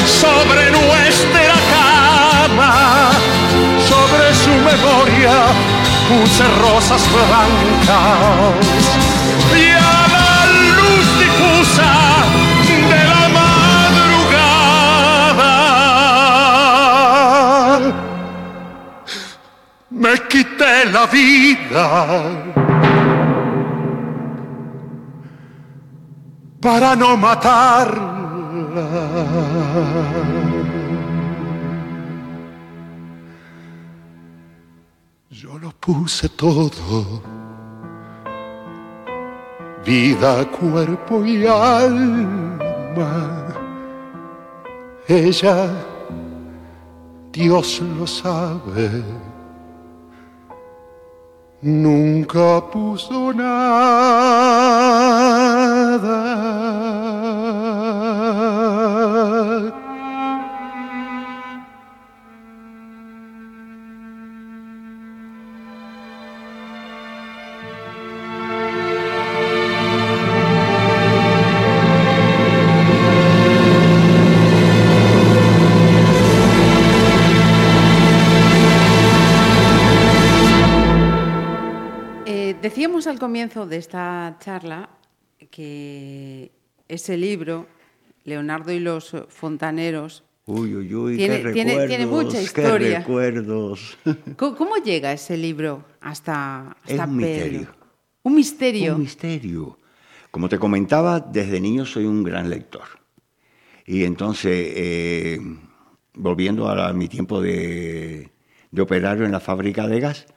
[SPEAKER 4] sobre nuestra cama, sobre su memoria puse rosas blancas y a la luz difusa de la madrugada me quité la vida para no matarla. Puse todo, vida, cuerpo y alma.
[SPEAKER 7] Ella, Dios lo sabe, nunca puso nada.
[SPEAKER 2] Al comienzo de esta charla que ese libro, Leonardo y los fontaneros,
[SPEAKER 6] Uy, uy, uy,
[SPEAKER 2] Tiene-
[SPEAKER 6] qué
[SPEAKER 2] tiene-
[SPEAKER 6] recuerdos,
[SPEAKER 2] tiene mucha
[SPEAKER 6] qué
[SPEAKER 2] historia.
[SPEAKER 6] recuerdos.
[SPEAKER 2] ¿cómo, cómo llega ese libro hasta,
[SPEAKER 6] Es
[SPEAKER 2] hasta
[SPEAKER 6] un
[SPEAKER 2] Pedro?
[SPEAKER 6] misterio.
[SPEAKER 2] Un misterio.
[SPEAKER 6] Un misterio. Como te comentaba, desde niño soy un gran lector. Y entonces, eh, volviendo a, mi tiempo de, de operario en la fábrica de gas,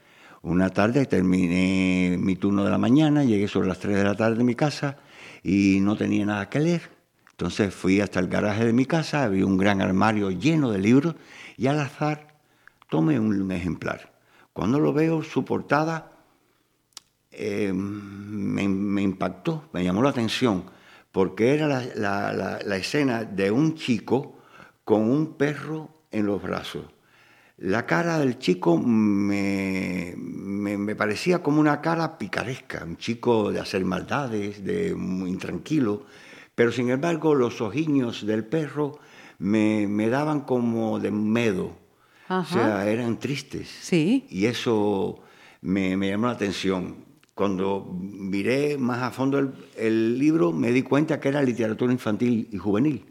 [SPEAKER 6] una tarde terminé mi turno de la mañana, llegué sobre las 3 de la tarde a mi casa y no tenía nada que leer. Entonces fui hasta el garaje de mi casa, había un gran armario lleno de libros y al azar tomé un ejemplar. Cuando lo veo, su portada eh, me, impactó, me llamó la atención, porque era la escena de un chico con un perro en los brazos. La cara del chico me, me- me parecía como una cara picaresca, un chico de hacer maldades, de muy intranquilo, pero sin embargo los ojiños del perro me, me daban como de miedo,
[SPEAKER 2] Ajá.
[SPEAKER 6] o sea, eran tristes.
[SPEAKER 2] Sí.
[SPEAKER 6] Y eso me, me llamó la atención. Cuando miré más a fondo el, el libro, me di cuenta que era literatura infantil y juvenil.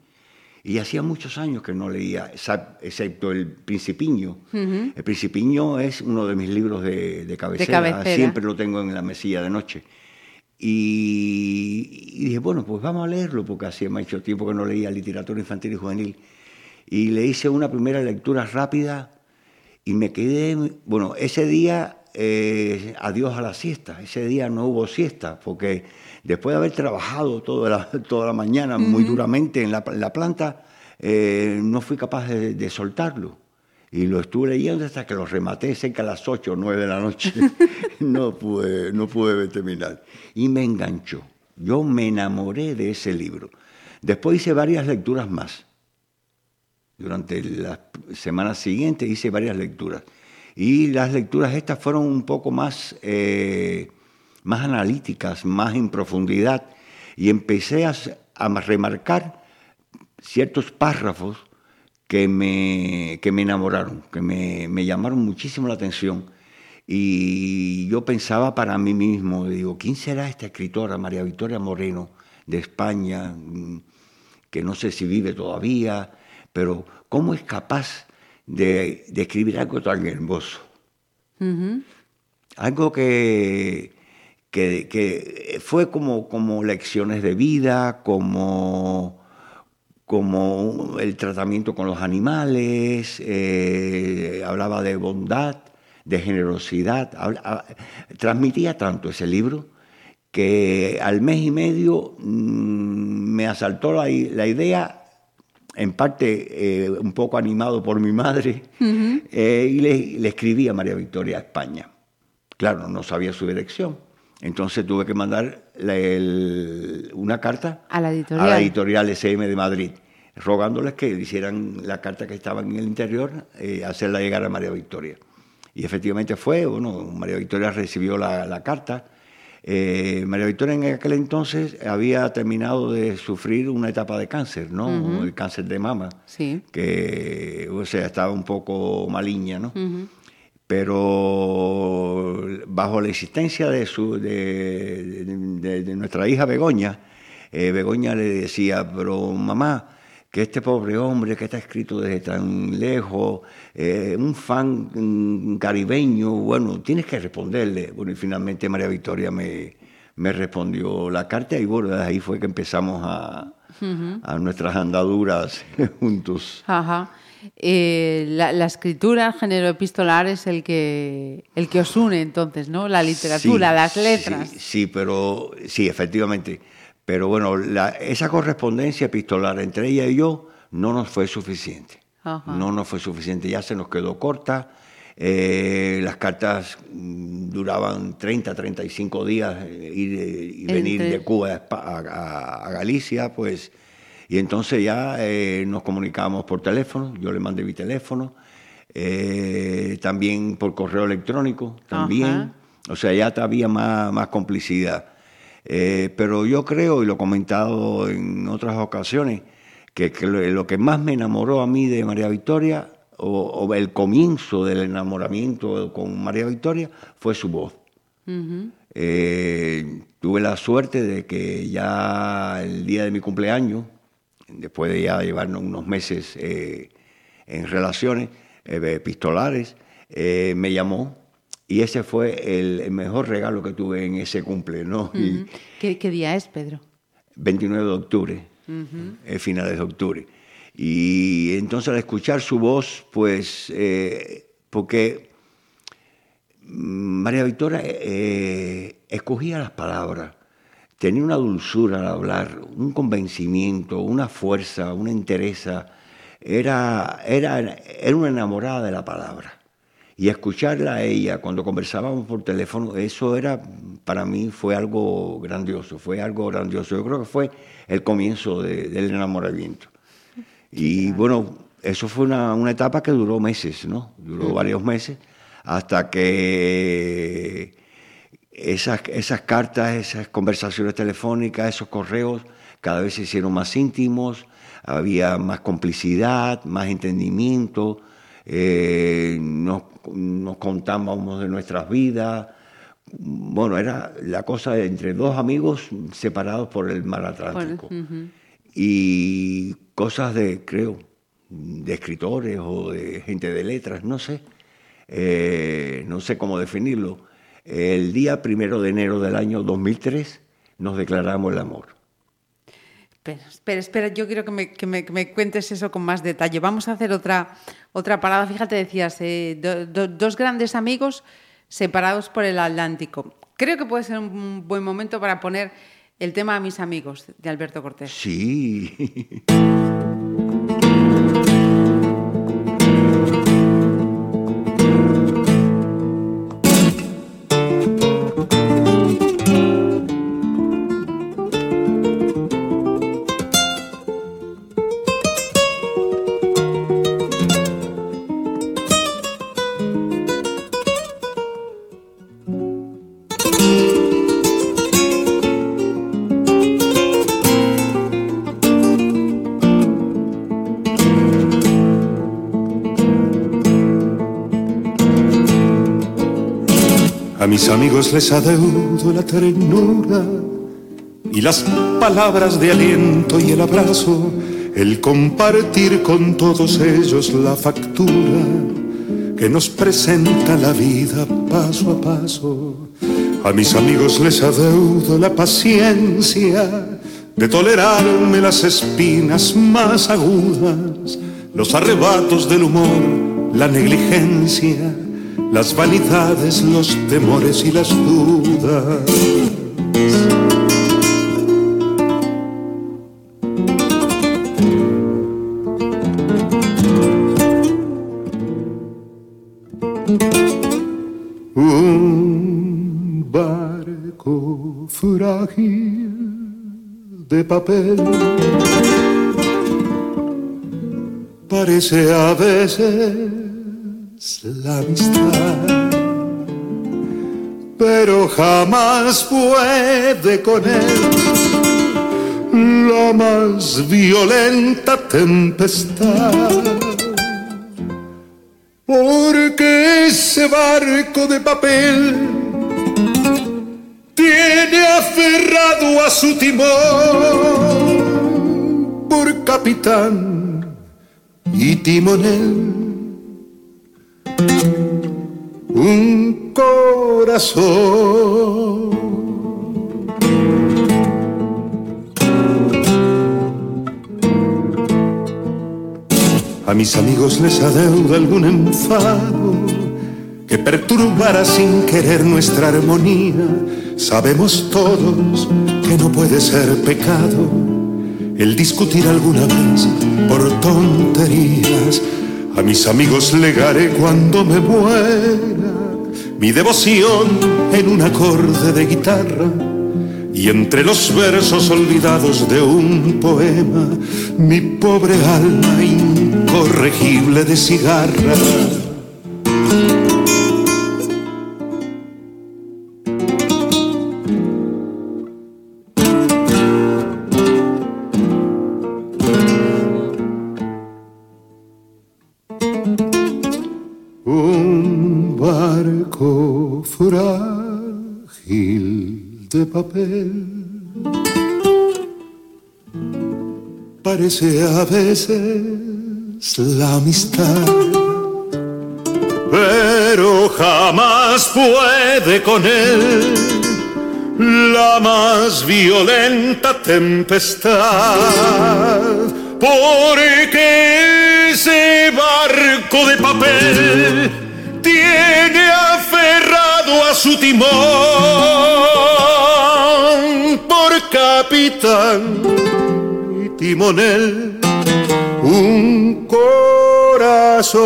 [SPEAKER 6] Y hacía muchos años que no leía, excepto El Principiño. El Principiño es uno de mis libros de, de cabecera.
[SPEAKER 2] cabecera.
[SPEAKER 6] Siempre lo tengo en la mesilla de noche. Y, y dije, bueno, pues vamos a leerlo, porque hacía mucho tiempo que no leía literatura infantil y juvenil. Y le hice una primera lectura rápida y me quedé, bueno, ese día, eh, adiós a la siesta, ese día no hubo siesta, porque después de haber trabajado toda la, toda la mañana muy duramente en la, en la planta, eh, no fui capaz de, de soltarlo. Y lo estuve leyendo hasta que lo rematé cerca a las 8 o 9 de la noche. no, pude, no pude terminar. Y me enganchó. Yo me enamoré de ese libro. Después hice varias lecturas más. Durante las semanas siguientes hice varias lecturas. Y las lecturas estas fueron un poco más, eh, más analíticas, más en profundidad. Y empecé a, a remarcar ciertos párrafos que me, que me enamoraron, que me, me llamaron muchísimo la atención. Y yo pensaba para mí mismo, digo, ¿quién será esta escritora, María Victoria Moreno, de España, mm, que no sé si vive todavía, pero ¿cómo es capaz de, de escribir algo tan hermoso? Algo que, que, que fue como, como lecciones de vida, como, como el tratamiento con los animales, eh, hablaba de bondad, de generosidad, habla- a- transmitía tanto ese libro que al mes y medio mm, me asaltó la, la idea, en parte eh, un poco animado por mi madre, eh, y le, le escribí a María Victoria a España. Claro, no sabía su dirección. Entonces tuve que mandar la- el- una carta
[SPEAKER 2] A la editorial.
[SPEAKER 6] a la editorial SM de Madrid, rogándoles que hicieran la carta que estaba en el interior, eh, hacerla llegar a María Victoria. Y efectivamente fue, bueno, María Victoria recibió la, la carta. Eh, María Victoria en aquel entonces había terminado de sufrir una etapa de cáncer, ¿no? El cáncer de mama,
[SPEAKER 2] Sí.
[SPEAKER 6] que, o sea, estaba un poco maligna, ¿no? Pero bajo la existencia de, su, de, de- de nuestra hija Begoña, eh, Begoña le decía, pero mamá, que este pobre hombre que está escrito desde tan lejos, eh, un fan mm, caribeño, bueno, tienes que responderle. Bueno, y finalmente María Victoria me, me respondió la carta y bueno, desde ahí fue que empezamos a, a nuestras andaduras juntos.
[SPEAKER 2] Ajá. Eh, la, la escritura, el género epistolar es el que, el que os une entonces, ¿no? La literatura,
[SPEAKER 6] Sí,
[SPEAKER 2] las
[SPEAKER 6] sí,
[SPEAKER 2] letras.
[SPEAKER 6] Sí, pero sí, efectivamente. Pero bueno, la- esa correspondencia epistolar entre ella y yo no nos fue suficiente.
[SPEAKER 2] Ajá.
[SPEAKER 6] No nos fue suficiente, ya se nos quedó corta. Eh, las cartas mm, duraban 30, 35 días eh, ir eh, y venir de Cuba a, Espa- a- a- a Galicia, pues. Y entonces ya eh, nos comunicábamos por teléfono, yo le mandé mi teléfono, eh, también por correo electrónico, también.
[SPEAKER 2] Ajá.
[SPEAKER 6] O sea, ya había más, más complicidad. Eh, pero yo creo, y lo he comentado en otras ocasiones, que, que lo, que más me enamoró a mí de María Victoria, o, o el comienzo del enamoramiento con María Victoria, fue su voz. Eh, tuve la suerte de que ya el día de mi cumpleaños, después de ya llevarnos unos meses eh, en relaciones epistolares, eh, me llamó y ese fue el, el mejor regalo que tuve en ese cumple, ¿no? Y
[SPEAKER 2] ¿Qué, qué día es, Pedro?
[SPEAKER 6] 29 de octubre, eh, finales de octubre. Y entonces al escuchar su voz, pues, eh, porque María Victoria eh, escogía las palabras, tenía una dulzura al hablar, un convencimiento, una fuerza, una entereza, era, era, era una enamorada de la palabra. Y escucharla a ella cuando conversábamos por teléfono, eso era, para mí fue algo grandioso, fue algo grandioso. Yo creo que fue el comienzo de- del enamoramiento. Y bueno, eso fue una, una etapa que duró meses, ¿no? Duró varios meses, hasta que esas, esas cartas, esas conversaciones telefónicas, esos correos, cada vez se hicieron más íntimos, había más complicidad, más entendimiento, eh, nos, nos contábamos de nuestras vidas. Bueno, era la cosa entre dos amigos separados por el mar Atlántico. Y cosas de, creo, de escritores o de gente de letras, no sé. Eh, no sé cómo definirlo. El día primero de enero del año 2003 nos declaramos el amor.
[SPEAKER 2] Espera, espera, yo quiero que me, que me- que me cuentes eso con más detalle. Vamos a hacer otra, otra parada. Fíjate, decías, eh, do- do- dos grandes amigos separados por el Atlántico. Creo que puede ser un buen momento para poner el tema a mis amigos de Alberto Cortés.
[SPEAKER 6] Sí.
[SPEAKER 4] amigos les adeudo la ternura y las palabras de aliento y el abrazo, el compartir con todos ellos la factura que nos presenta la vida paso a paso. A mis amigos les adeudo la paciencia de tolerarme las espinas más agudas, los arrebatos del humor, la negligencia, las vanidades, los temores y las dudas. Un barco frágil de papel parece a veces la amistad, pero jamás puede con él la más violenta tempestad. Porque ese barco de papel tiene aferrado a su timón por capitán y timonel un corazón. A mis amigos les adeudo algún enfado que perturbara sin querer nuestra armonía. Sabemos todos que no puede ser pecado el discutir alguna vez por tonterías. A mis amigos legaré cuando me muera mi devoción en un acorde de guitarra y entre los versos olvidados de un poema, mi pobre alma incorregible de cigarra. Parece a veces la amistad, pero jamás puede con él. La más violenta tempestad, porque ese barco de papel tiene aferrado a su timón capitán y timonel un corazón.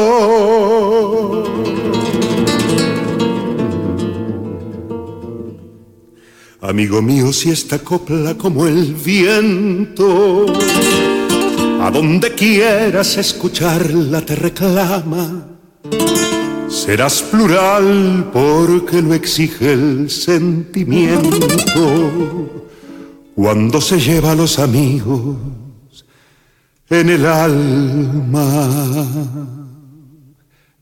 [SPEAKER 4] Amigo mío, si esta copla como el viento, a donde quieras escucharla te reclama, serás plural porque lo exige el sentimiento cuando se lleva a los amigos en el alma.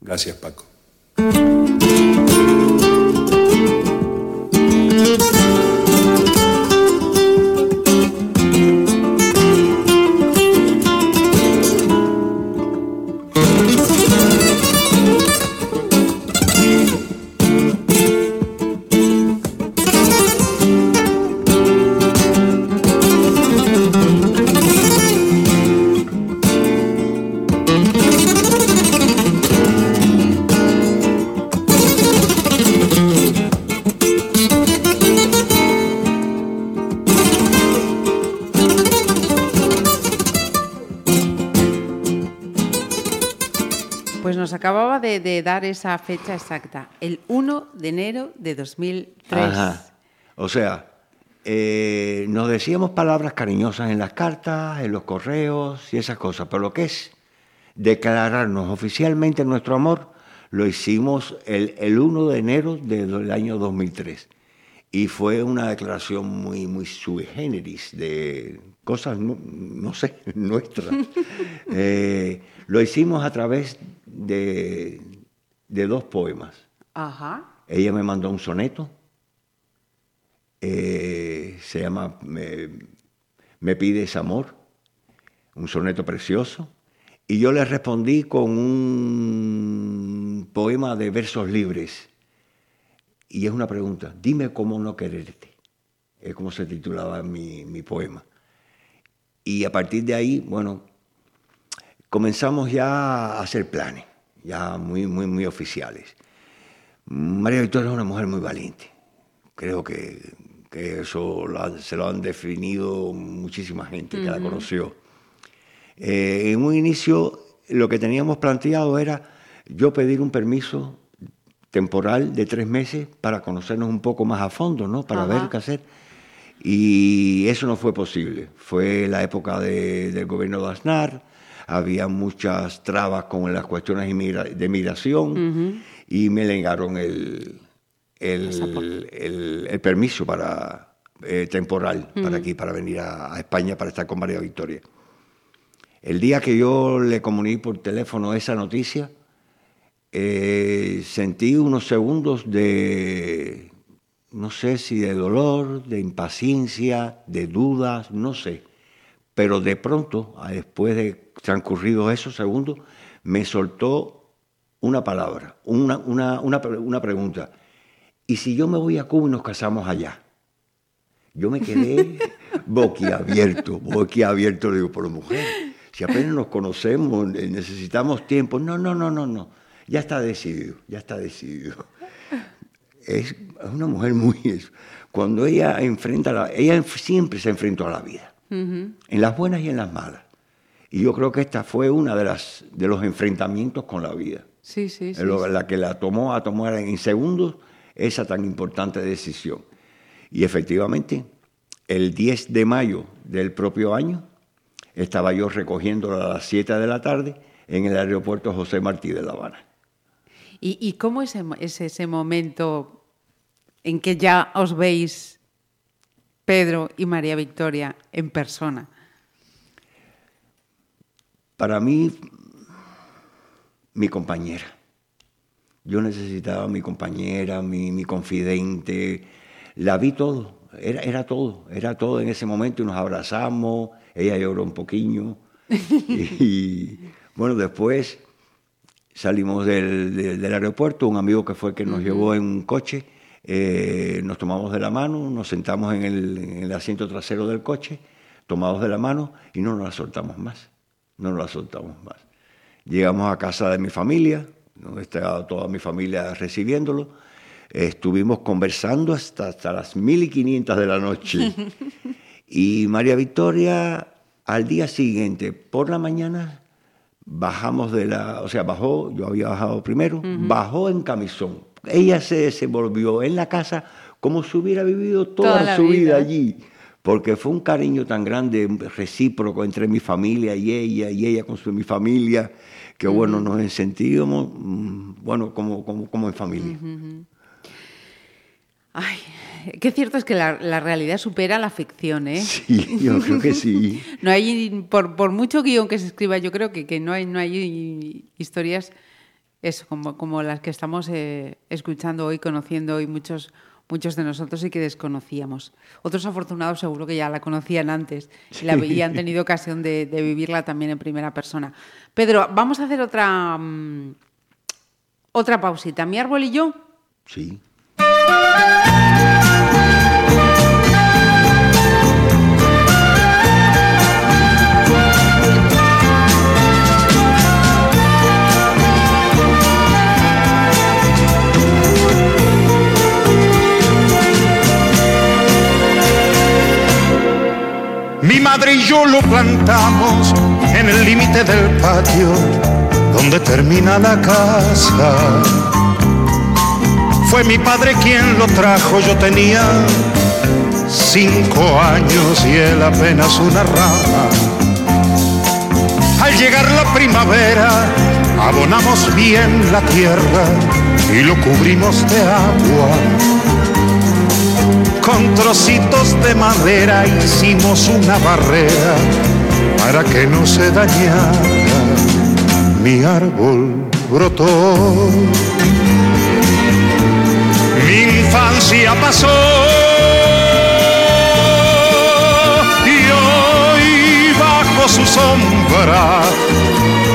[SPEAKER 4] Gracias, Paco.
[SPEAKER 2] Nos acababa de, de dar esa fecha exacta, el 1 de enero de 2003.
[SPEAKER 6] Ajá. O sea, eh, nos decíamos palabras cariñosas en las cartas, en los correos y esas cosas, pero lo que es declararnos oficialmente nuestro amor, lo hicimos el, el 1 de enero del año 2003. Y fue una declaración muy, muy sui generis de cosas, no, no sé, nuestras. Eh, lo hicimos a través de, de dos poemas.
[SPEAKER 2] Ajá.
[SPEAKER 6] Ella me mandó un soneto, eh, se llama me, Me pides amor, un soneto precioso, y yo le respondí con un poema de versos libres. Y es una pregunta, dime cómo no quererte. Es como se titulaba mi, mi poema. Y a partir de ahí, bueno, comenzamos ya a hacer planes, ya muy, muy, muy oficiales. María Victoria es una mujer muy valiente. Creo que, que eso lo han- se lo han definido muchísima gente que la conoció. Eh, en un inicio, lo que teníamos planteado era yo pedir un permiso temporal de tres meses para conocernos un poco más a fondo, ¿no? Para
[SPEAKER 2] Ajá.
[SPEAKER 6] ver qué hacer. Y eso no fue posible. Fue la época de- del gobierno de Aznar, había muchas trabas con las cuestiones de migración y me negaron el, el, el- el permiso para, eh, temporal para aquí, para venir a, a España para estar con María Victoria. El día que yo le comuniqué por teléfono esa noticia, eh, sentí unos segundos de, no sé si de dolor, de impaciencia, de dudas, no sé. Pero de pronto, a- después de transcurridos esos segundos, me soltó una palabra, una, una, una, una pregunta. ¿Y si yo me voy a Cuba y nos casamos allá? Yo me quedé boquiabierto, boquiabierto, le digo, por mujer, si apenas nos conocemos, necesitamos tiempo. No, no, no, no, no. Ya está decidido, ya está decidido. Es una mujer muy... Cuando ella enfrenta la... Ella siempre se enfrentó a la vida. en las buenas y en las malas. Y yo creo que esta fue una de las de los enfrentamientos con la vida.
[SPEAKER 2] Sí, sí, sí.
[SPEAKER 6] La que la tomó a tomar en segundos esa tan importante decisión. Y efectivamente, el 10 de mayo del propio año, estaba yo recogiéndola a las 7 de la tarde en el aeropuerto José Martí de La Habana.
[SPEAKER 2] ¿Y, y cómo es, es ese momento en que ya os veis Pedro y María Victoria en persona?
[SPEAKER 6] Para mí, mi compañera. Yo necesitaba a mi compañera, mi, mi confidente. La vi todo, era, era todo, era todo en ese momento y nos abrazamos, ella lloró un poquillo. y, bueno, después salimos del, del- del aeropuerto, un amigo que fue que nos llevó en un coche, eh, nos tomamos de la mano, nos sentamos en el, en el asiento trasero del coche, tomados de la mano y no nos la soltamos más, no la soltamos más. Llegamos a casa de mi familia, donde estaba toda mi familia recibiéndolo, estuvimos conversando hasta, hasta las 1500 de la noche. Y María Victoria, al día siguiente, por la mañana, bajamos de la, o sea, bajó, yo había bajado primero, bajó en camisón. Ella se desenvolvió en la casa como si hubiera vivido toda, su vida. allí, porque fue un cariño tan grande, recíproco entre mi familia y ella, y ella con su, mi familia, que bueno, nos sentíamos, mm, bueno, como, como, como en familia.
[SPEAKER 2] Ay, qué cierto es que la, la realidad supera la ficción, ¿eh?
[SPEAKER 6] Sí, yo creo que sí.
[SPEAKER 2] No hay, por, por mucho guion que se escriba, yo creo que, que no, hay, no hay historias eso, como, como las que estamos eh, escuchando hoy, conociendo hoy muchos, muchos de nosotros y que desconocíamos. Otros afortunados seguro que ya la conocían antes y, la, y han tenido ocasión de, de vivirla también en primera persona. Pedro, vamos a hacer otra, mm, otra pausita. Mi árbol y yo.
[SPEAKER 6] Sí.
[SPEAKER 4] Mi madre y yo lo plantamos en el límite del patio donde termina la casa. Fue mi padre quien lo trajo, yo tenía cinco años y él apenas una rama. Al llegar la primavera, abonamos bien la tierra y lo cubrimos de agua. Con trocitos de madera hicimos una barrera para que no se dañara. Mi árbol brotó. Mi infancia pasó. Y hoy bajo su sombra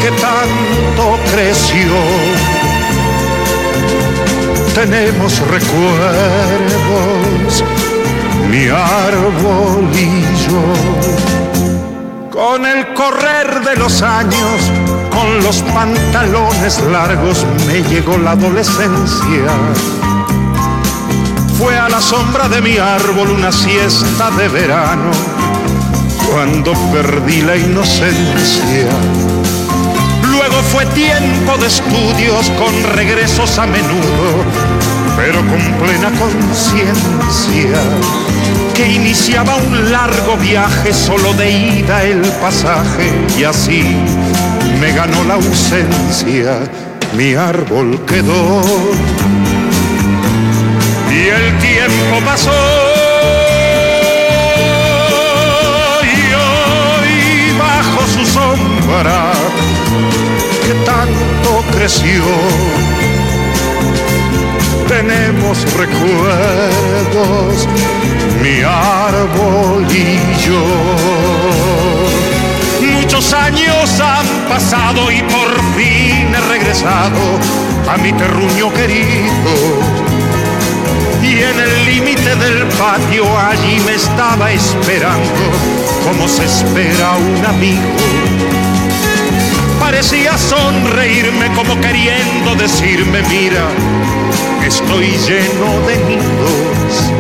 [SPEAKER 4] que tanto creció tenemos recuerdos, mi árbol y yo. Con el correr de los años, con los pantalones largos, me llegó la adolescencia. Fue a la sombra de mi árbol una siesta de verano, cuando perdí la inocencia. Luego fue tiempo de estudios con regresos a menudo, pero con plena conciencia que iniciaba un largo viaje solo de ida el pasaje y así me ganó la ausencia, mi árbol quedó y el tiempo pasó. Y hoy bajo su sombra que tanto creció. Tenemos recuerdos, mi árbol y yo. Muchos años han pasado y por fin he regresado a mi terruño querido. Y en el límite del patio allí me estaba esperando como se espera un amigo parecía sonreírme como queriendo decirme, mira, estoy lleno de nidos.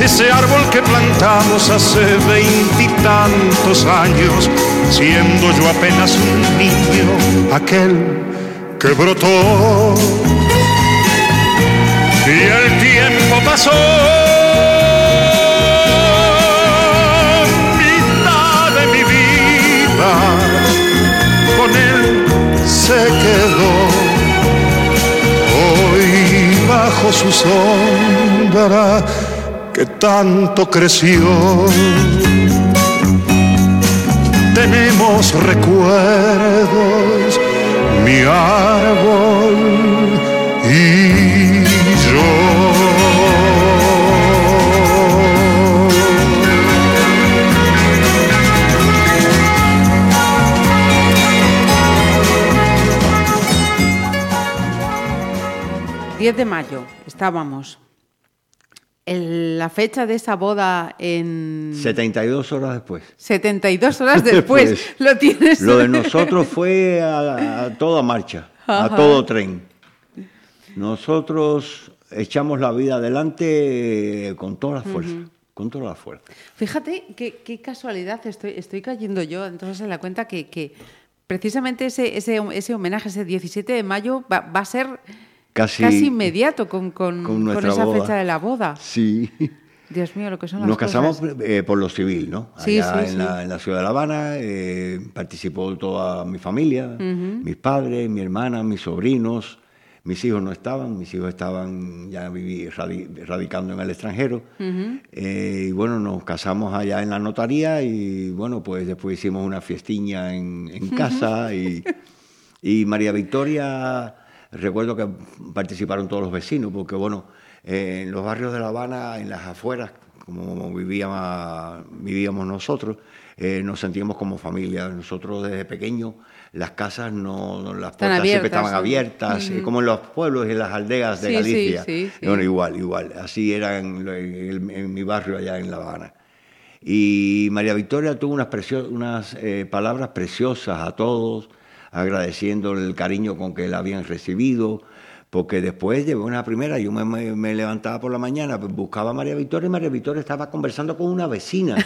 [SPEAKER 4] Ese árbol que plantamos hace 23
[SPEAKER 7] tantos años, siendo yo apenas un niño, aquel que brotó. Y el tiempo pasó. Su sombra que tanto creció. Tenemos recuerdos, mi árbol y yo.
[SPEAKER 2] 10 de mayo, estábamos. El- la fecha de esa boda en
[SPEAKER 6] 72 horas después.
[SPEAKER 2] 72 horas después.
[SPEAKER 6] Después.
[SPEAKER 2] Lo tienes.
[SPEAKER 6] Lo de nosotros fue a, a toda marcha, a todo tren. Nosotros echamos la vida adelante eh, con toda la fuerza, con toda la fuerza.
[SPEAKER 2] Fíjate qué, qué casualidad estoy, estoy cayendo yo entonces en la cuenta que, que precisamente ese, ese, ese homenaje, ese 17 de mayo, va, va a ser
[SPEAKER 6] Casi,
[SPEAKER 2] casi inmediato con, con,
[SPEAKER 6] con
[SPEAKER 2] esa
[SPEAKER 6] boda.
[SPEAKER 2] fecha de la boda.
[SPEAKER 6] Sí.
[SPEAKER 2] Dios mío, lo que son las
[SPEAKER 6] Nos casamos
[SPEAKER 2] cosas.
[SPEAKER 6] eh, por lo civil, ¿no?
[SPEAKER 2] Sí,
[SPEAKER 6] Allá
[SPEAKER 2] sí,
[SPEAKER 6] en,
[SPEAKER 2] sí.
[SPEAKER 6] La, en la ciudad de La Habana eh, participó toda mi familia, mis padres, mi hermana, mis sobrinos. Mis hijos no estaban, mis hijos estaban ya viví, radicando en el extranjero. Eh, y bueno, nos casamos allá en la notaría y bueno, pues después hicimos una fiestiña en, en casa y, y María Victoria, recuerdo que participaron todos los vecinos, porque bueno, eh, en los barrios de La Habana, en las afueras, como vivíamos, vivíamos nosotros, eh, nos sentíamos como familia. Nosotros desde pequeños, las casas no, las puertas siempre estaban abiertas, como en los pueblos y en las aldeas de
[SPEAKER 2] Sí,
[SPEAKER 6] Galicia.
[SPEAKER 2] sí, sí.
[SPEAKER 6] Bueno, igual, igual. Así era en, en- en mi barrio allá en La Habana. Y María Victoria tuvo unas, unas eh, palabras preciosas a todos, agradeciendo el cariño con que la habían recibido, porque después de una primera, yo me, me- me levantaba por la mañana, pues, buscaba a María Victoria y María Victoria estaba conversando con una vecina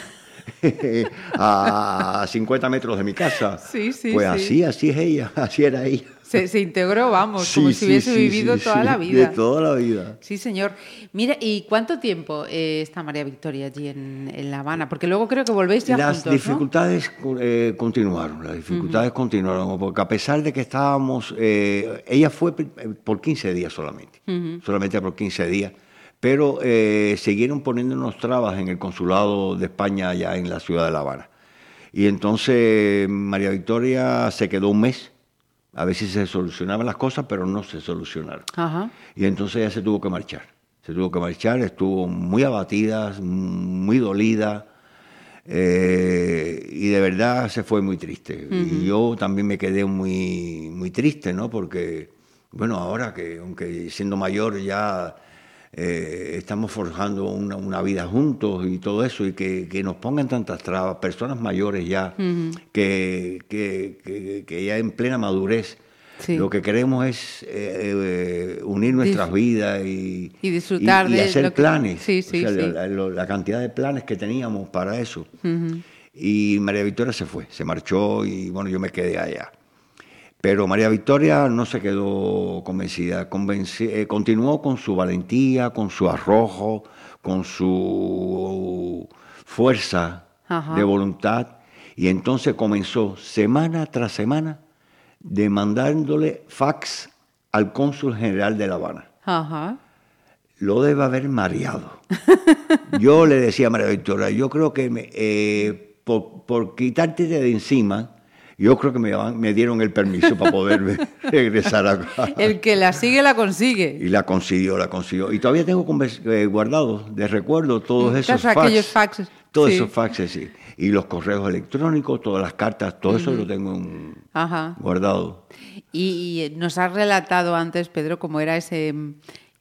[SPEAKER 6] a 50 metros de mi casa.
[SPEAKER 2] Sí, sí,
[SPEAKER 6] Pues
[SPEAKER 2] sí.
[SPEAKER 6] así, así es ella, así era ella.
[SPEAKER 2] Se, se integró, vamos,
[SPEAKER 6] Sí,
[SPEAKER 2] como si hubiese
[SPEAKER 6] sí,
[SPEAKER 2] vivido
[SPEAKER 6] sí,
[SPEAKER 2] toda la
[SPEAKER 6] De
[SPEAKER 2] vida.
[SPEAKER 6] toda la vida.
[SPEAKER 2] Sí, señor. Mira, ¿y cuánto tiempo eh, está María Victoria allí en, en La Habana? Porque luego creo que volvéis ya
[SPEAKER 6] Las
[SPEAKER 2] juntos, ¿no?
[SPEAKER 6] dificultades eh, continuaron, las dificultades continuaron, porque a pesar de que estábamos, eh, ella fue por 15 días solamente, solamente por 15 días, pero eh, siguieron poniéndonos trabas en el consulado de España allá en la ciudad de La Habana. Y entonces María Victoria se quedó un mes, a si se solucionaban las cosas, pero no se solucionaron.
[SPEAKER 2] Ajá.
[SPEAKER 6] Y entonces ella se tuvo que marchar. Se tuvo que marchar, estuvo muy abatida, muy dolida. eh, y de verdad se fue muy triste. Y yo también me quedé muy, muy triste, ¿no? Porque, bueno, ahora que, aunque siendo mayor ya eh, estamos forjando una, una vida juntos y todo eso, y que, que nos pongan tantas trabas, personas mayores ya, que, que, que- que ya en plena madurez,
[SPEAKER 2] Sí.
[SPEAKER 6] lo que queremos es eh, eh, unir nuestras
[SPEAKER 2] Dis-
[SPEAKER 6] vidas y,
[SPEAKER 2] y disfrutar
[SPEAKER 6] y- y
[SPEAKER 2] de
[SPEAKER 6] hacer
[SPEAKER 2] lo
[SPEAKER 6] planes.
[SPEAKER 2] Sí,
[SPEAKER 6] O
[SPEAKER 2] sí,
[SPEAKER 6] sea,
[SPEAKER 2] sí.
[SPEAKER 6] La, la- la cantidad de planes que teníamos para eso. Y María Victoria se fue, se marchó y bueno, yo me quedé allá. Pero María Victoria no se quedó convencida, convenci- eh, continuó con su valentía, con su arrojo, con su fuerza
[SPEAKER 2] Ajá.
[SPEAKER 6] de voluntad. Y entonces comenzó semana tras semana demandándole fax al cónsul general de La Habana
[SPEAKER 2] Ajá.
[SPEAKER 6] lo debe haber mareado. Yo le decía a María Victoria, yo creo que me- eh, por, por quitarte de encima, yo creo que me, dieron el permiso para poder regresar acá.
[SPEAKER 2] El que la sigue, la consigue.
[SPEAKER 6] Y la consiguió, la consiguió. Y todavía tengo eh, guardados de recuerdo todos esos
[SPEAKER 2] Todos
[SPEAKER 6] fax.
[SPEAKER 2] aquellos faxes,
[SPEAKER 6] Todos
[SPEAKER 2] sí.
[SPEAKER 6] esos faxes, sí. Y los correos electrónicos, todas las cartas, todo eso lo tengo en-
[SPEAKER 2] Ajá.
[SPEAKER 6] guardado.
[SPEAKER 2] Y, y nos has relatado antes, Pedro, cómo era ese,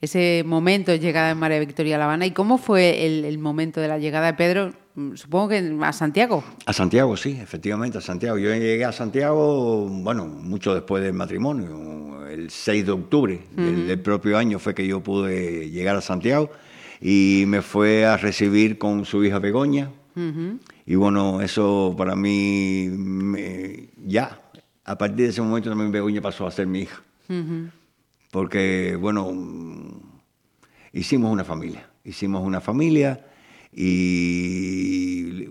[SPEAKER 2] ese momento de llegada de María Victoria a La Habana y cómo fue el, el momento de la llegada de Pedro, mm, supongo que a Santiago.
[SPEAKER 6] A Santiago, sí, efectivamente, a Santiago. Yo llegué a Santiago, bueno, mucho después del matrimonio, el 6 de octubre del, del propio año fue que yo pude llegar a Santiago y me fue a recibir con su hija Begoña Y bueno, eso para mí, me- ya, a partir de ese momento también Begoña pasó a ser mi hija. Porque, bueno, hicimos una familia, hicimos una familia y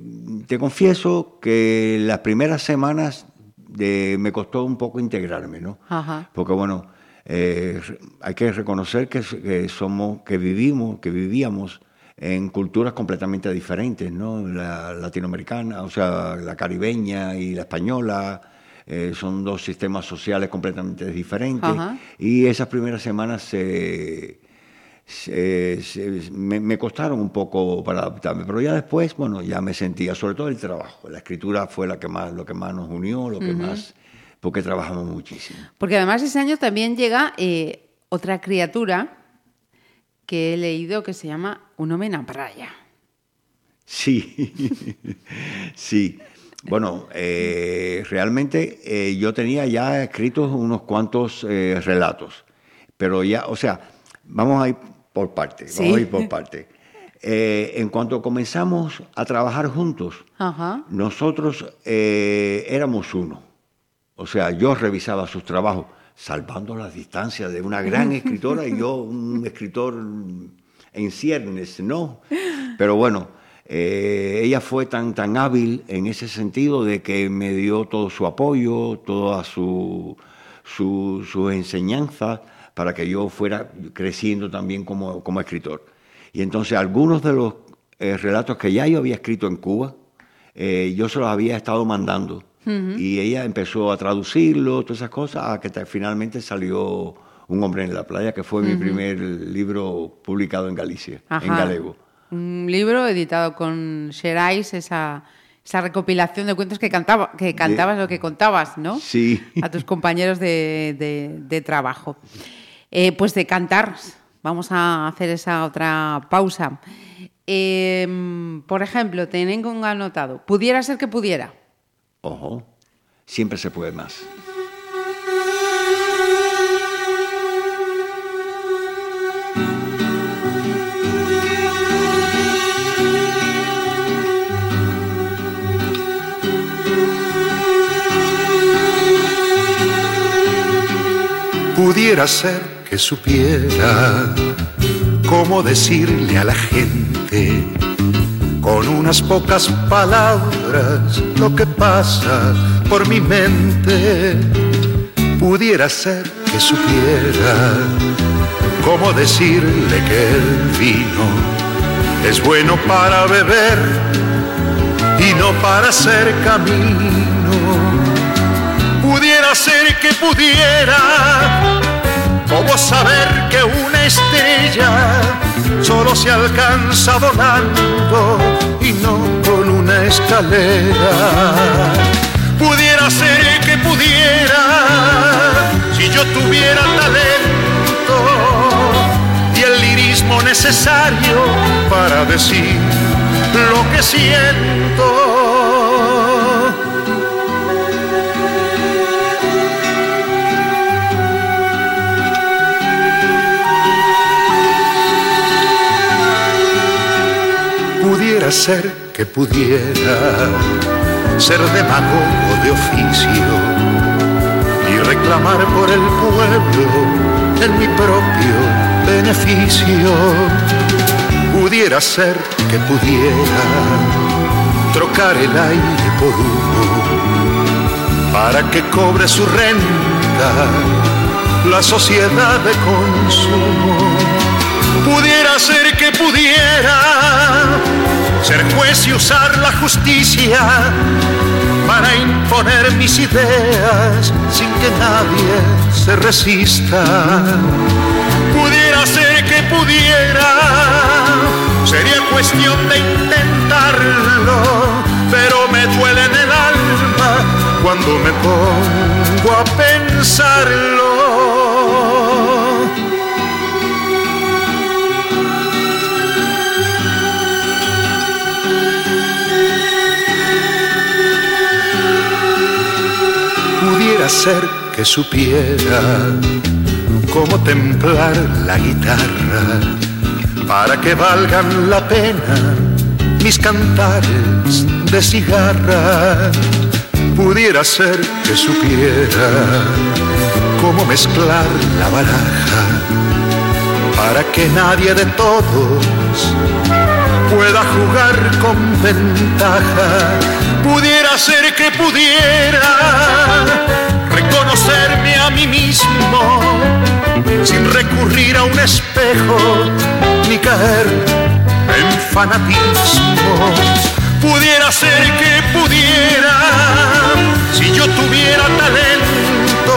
[SPEAKER 6] te confieso que las primeras semanas de- me costó un poco integrarme, ¿no?
[SPEAKER 2] Ajá.
[SPEAKER 6] Porque bueno, eh, hay que reconocer que, que somos, que vivimos, que vivíamos en culturas completamente diferentes, ¿no? La latinoamericana, o sea, la caribeña y la española, eh, son dos sistemas sociales completamente diferentes.
[SPEAKER 2] Ajá.
[SPEAKER 6] Y esas primeras semanas se, se- se- me, me costaron un poco para adaptarme, pero ya después, bueno, ya me sentía, sobre todo el trabajo. La escritura fue la que más, lo que más nos unió, lo que más, porque trabajamos muchísimo.
[SPEAKER 2] Porque además ese año también llega eh, otra criatura que he leído que se llama Un home na praia.
[SPEAKER 6] Sí, sí. Bueno, eh, realmente eh, yo tenía ya escritos unos cuantos eh, relatos, pero ya, o sea, vamos a ir por partes,
[SPEAKER 2] Sí.
[SPEAKER 6] vamos a ir por partes. Eh, en cuanto comenzamos a trabajar juntos,
[SPEAKER 2] Ajá.
[SPEAKER 6] nosotros éramos uno. O sea, yo revisaba sus trabajos, salvando las distancias de una gran escritora y yo un escritor en ciernes, ¿no? Pero bueno, eh, ella fue tan, tan hábil en ese sentido de que me dio todo su apoyo, toda su, su, su enseñanza para que yo fuera creciendo también como, como escritor. Y entonces algunos de los eh, relatos que ya yo había escrito en Cuba, eh, yo se los había estado mandando. Y ella empezó a traducirlo, todas esas cosas, a que finalmente salió Un hombre en la playa, que fue mi primer libro publicado en Galicia, en galego.
[SPEAKER 2] Un libro editado con Xerais, esa, esa recopilación de cuentos que, cantaba, que cantabas o que contabas, ¿no?
[SPEAKER 6] Sí.
[SPEAKER 2] A tus compañeros de, de- de trabajo. Eh, pues de cantar, vamos a hacer esa otra pausa. Eh, por ejemplo, tengo un anotado. Pudiera ser que pudiera.
[SPEAKER 6] Ojo, siempre se puede más.
[SPEAKER 4] Pudiera ser que supiera cómo decirle a la gente con unas pocas palabras lo que pasa por mi mente. Pudiera ser que supiera cómo decirle que el vino es bueno para beber y no para hacer camino pudiera ser que pudiera, como saber que una estrella solo se alcanza volando y no con una escalera. Pudiera ser que pudiera, si yo tuviera talento y el lirismo necesario para decir lo que siento. Pudiera ser que pudiera ser demagogo de oficio y reclamar por el pueblo en mi propio beneficio. Pudiera ser que pudiera trocar el aire por humo para que cobre su renta la sociedad de consumo pudiera ser que pudiera ser juez y usar la justicia para imponer mis ideas sin que nadie se resista. Pudiera ser que pudiera, sería cuestión de intentarlo, pero me duele en el alma cuando me pongo a pensarlo. Pudiera ser que supiera cómo templar la guitarra para que valgan la pena mis cantares de cigarra. Pudiera ser que supiera cómo mezclar la baraja para que nadie de todos pueda jugar con ventaja. Pudiera ser que pudiera reconocerme a mí mismo sin recurrir a un espejo ni caer en fanatismo. Pudiera ser que pudiera, si yo tuviera talento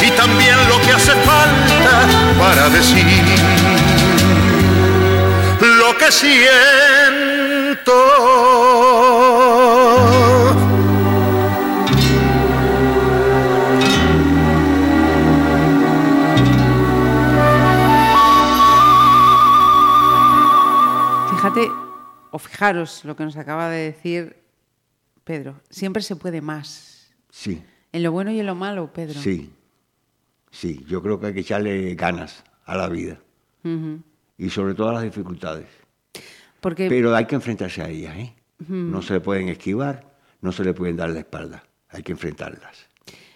[SPEAKER 4] y también lo que hace falta para decir siento.
[SPEAKER 2] Fíjate, o fijaros lo que nos acaba de decir Pedro. Siempre se puede más.
[SPEAKER 6] Sí,
[SPEAKER 2] En lo bueno y en lo malo, Pedro.
[SPEAKER 6] sí, sí. Yo creo que hay que echarle ganas a la vida y sobre todo a las dificultades.
[SPEAKER 2] Porque
[SPEAKER 6] Pero hay que enfrentarse a ellas, ¿eh? No se le pueden esquivar, no se le pueden dar la espalda, hay que enfrentarlas.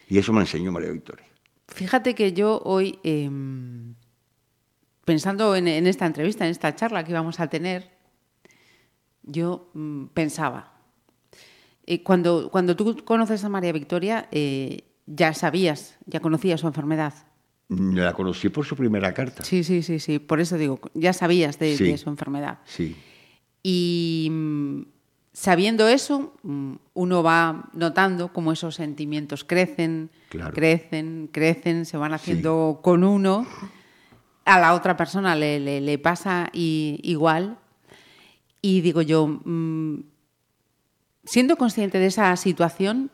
[SPEAKER 6] Y eso me enseñó María Victoria.
[SPEAKER 2] Fíjate que yo hoy, eh, pensando en, en esta entrevista, en esta charla que íbamos a tener, yo mm, pensaba, eh, cuando, cuando tú conoces a María Victoria, eh, ya sabías, ya conocías su enfermedad.
[SPEAKER 6] La conocí por su primera carta.
[SPEAKER 2] Sí, sí, sí, sí. Por eso digo, ya sabías de,
[SPEAKER 6] Sí.
[SPEAKER 2] de su enfermedad.
[SPEAKER 6] Sí,
[SPEAKER 2] Y mm, sabiendo eso, mm, uno va notando cómo esos sentimientos crecen,
[SPEAKER 6] Claro.
[SPEAKER 2] crecen, crecen, se van haciendo con uno. A la otra persona le, le- le pasa i- igual. Y digo yo, mm, siendo consciente de esa situación,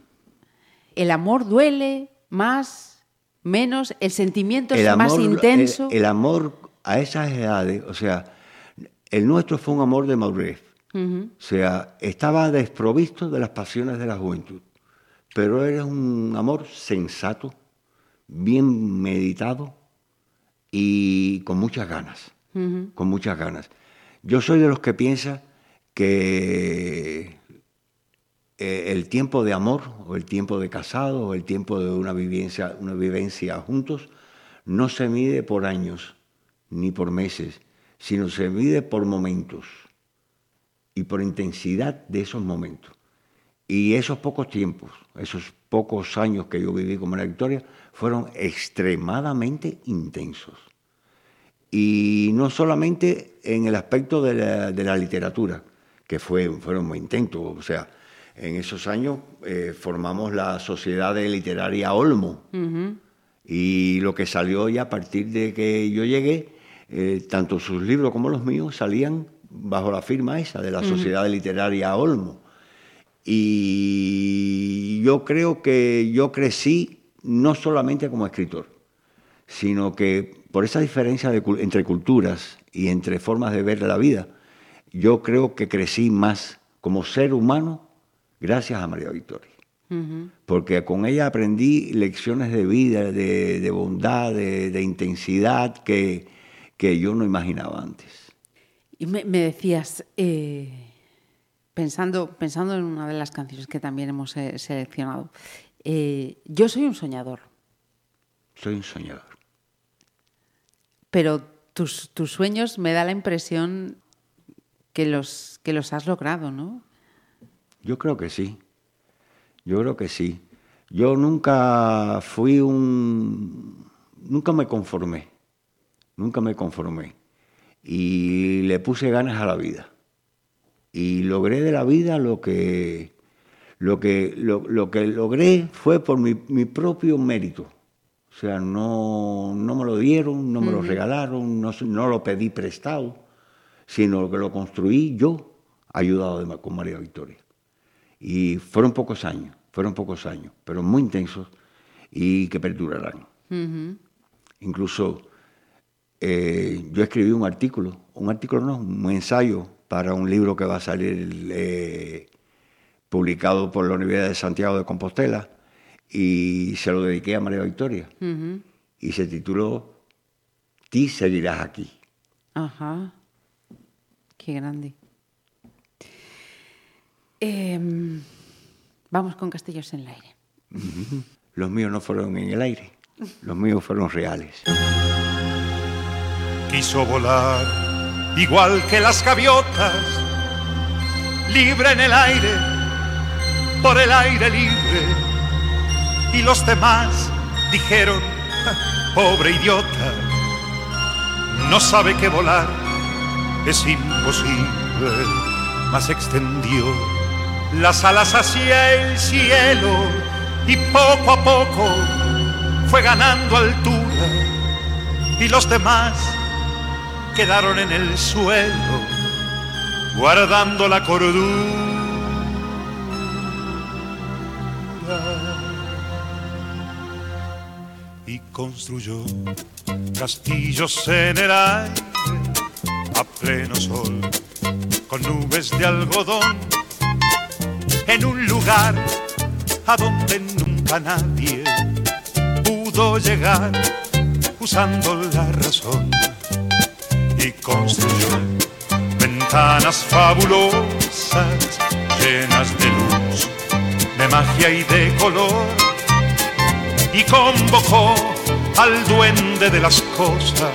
[SPEAKER 2] el amor duele más, menos, el sentimiento es más intenso.
[SPEAKER 6] El, el amor a esas edades, o sea, el nuestro fue un amor de madurez. O sea, estaba desprovisto de las pasiones de la juventud, pero era un amor sensato, bien meditado y con muchas ganas, con muchas ganas. Yo soy de los que piensa que eh, el tiempo de amor o el tiempo de casado o el tiempo de una vivencia, una vivencia juntos no se mide por años ni por meses, sino se mide por momentos y por intensidad de esos momentos. Y esos pocos tiempos, esos pocos años que yo viví con María Victoria, fueron extremadamente intensos. Y no solamente en el aspecto de la, de la literatura, que fue, fueron muy intensos. O sea, en esos años eh, formamos la Sociedad de Literaria Olmo. Y lo que salió ya a partir de que yo llegué, eh, tanto sus libros como los míos salían bajo la firma esa de la Sociedad Literaria Olmo. Y yo creo que yo crecí no solamente como escritor, sino que por esa diferencia de entre culturas y entre formas de ver la vida, yo creo que crecí más como ser humano gracias a María Victoria. Porque con ella aprendí lecciones de vida, de, de bondad, de, de intensidad que, que yo no imaginaba antes.
[SPEAKER 2] Y me, me decías, eh, pensando, pensando en una de las canciones que también hemos eh, seleccionado, eh, yo soy un soñador,
[SPEAKER 6] Soy un soñador.
[SPEAKER 2] pero tus, tus sueños me da la impresión que los, que los has logrado, ¿no?
[SPEAKER 6] Yo creo que sí. Yo creo que sí. Yo nunca fui un... Nunca me conformé. Nunca me conformé. Y le puse ganas a la vida. Y logré de la vida lo que... Lo que, lo, lo que logré fue por mi, mi propio mérito. O sea, no, no me lo dieron, no me lo regalaron, no, no lo pedí prestado, sino que lo construí yo, ayudado de con María Victoria. Y fueron pocos años, fueron pocos años, pero muy intensos y que perdurarán. Incluso eh, yo escribí un artículo, un artículo no, un ensayo para un libro que va a salir eh, publicado por la Universidad de Santiago de Compostela y se lo dediqué a María Victoria. Y se tituló Ti seguirás aquí.
[SPEAKER 2] Ajá. Qué grande. Em, vamos con Castillos en el aire.
[SPEAKER 6] Los míos no fueron en el aire, los míos fueron reales.
[SPEAKER 4] Quiso volar igual que las gaviotas, libre en el aire, por el aire libre. Y los demás dijeron, pobre idiota, no sabe que volar es imposible, mas extendió las alas hacia el cielo y poco a poco fue ganando altura y los demás quedaron en el suelo guardando la cordura. Y construyó castillos en el aire a pleno sol con nubes de algodón en un lugar a donde nunca nadie pudo llegar usando la razón y construyó ventanas fabulosas llenas de luz, de magia y de color y convocó al duende de las cosas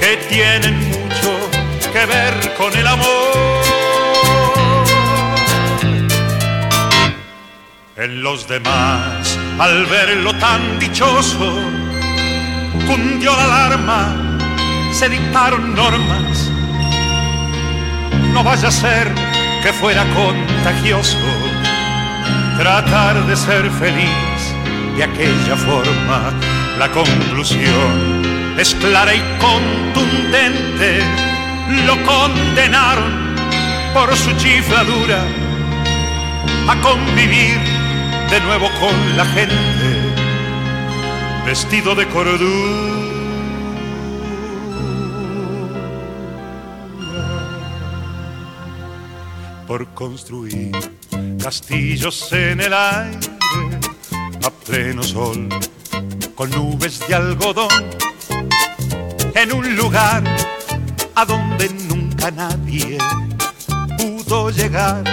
[SPEAKER 4] que tienen mucho que ver con el amor. En los demás, al verlo tan dichoso, cundió la alarma, se dictaron normas. No vaya a ser que fuera contagioso tratar de ser feliz de aquella forma. La conclusión es clara y contundente. Lo condenaron por su chifladura a convivir de nuevo con la gente, vestido de cordura, por construir castillos en el aire a pleno sol, con nubes de algodón, en un lugar a donde nunca nadie pudo llegar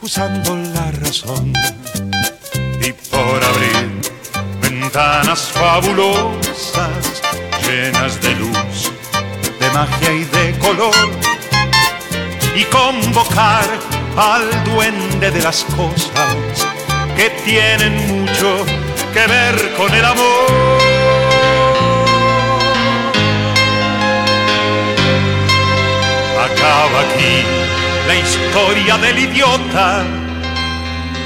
[SPEAKER 4] usando la razón. Y por abrir ventanas fabulosas llenas de luz, de magia y de color y convocar al duende de las cosas que tienen mucho que ver con el amor. Acaba aquí la historia del idiota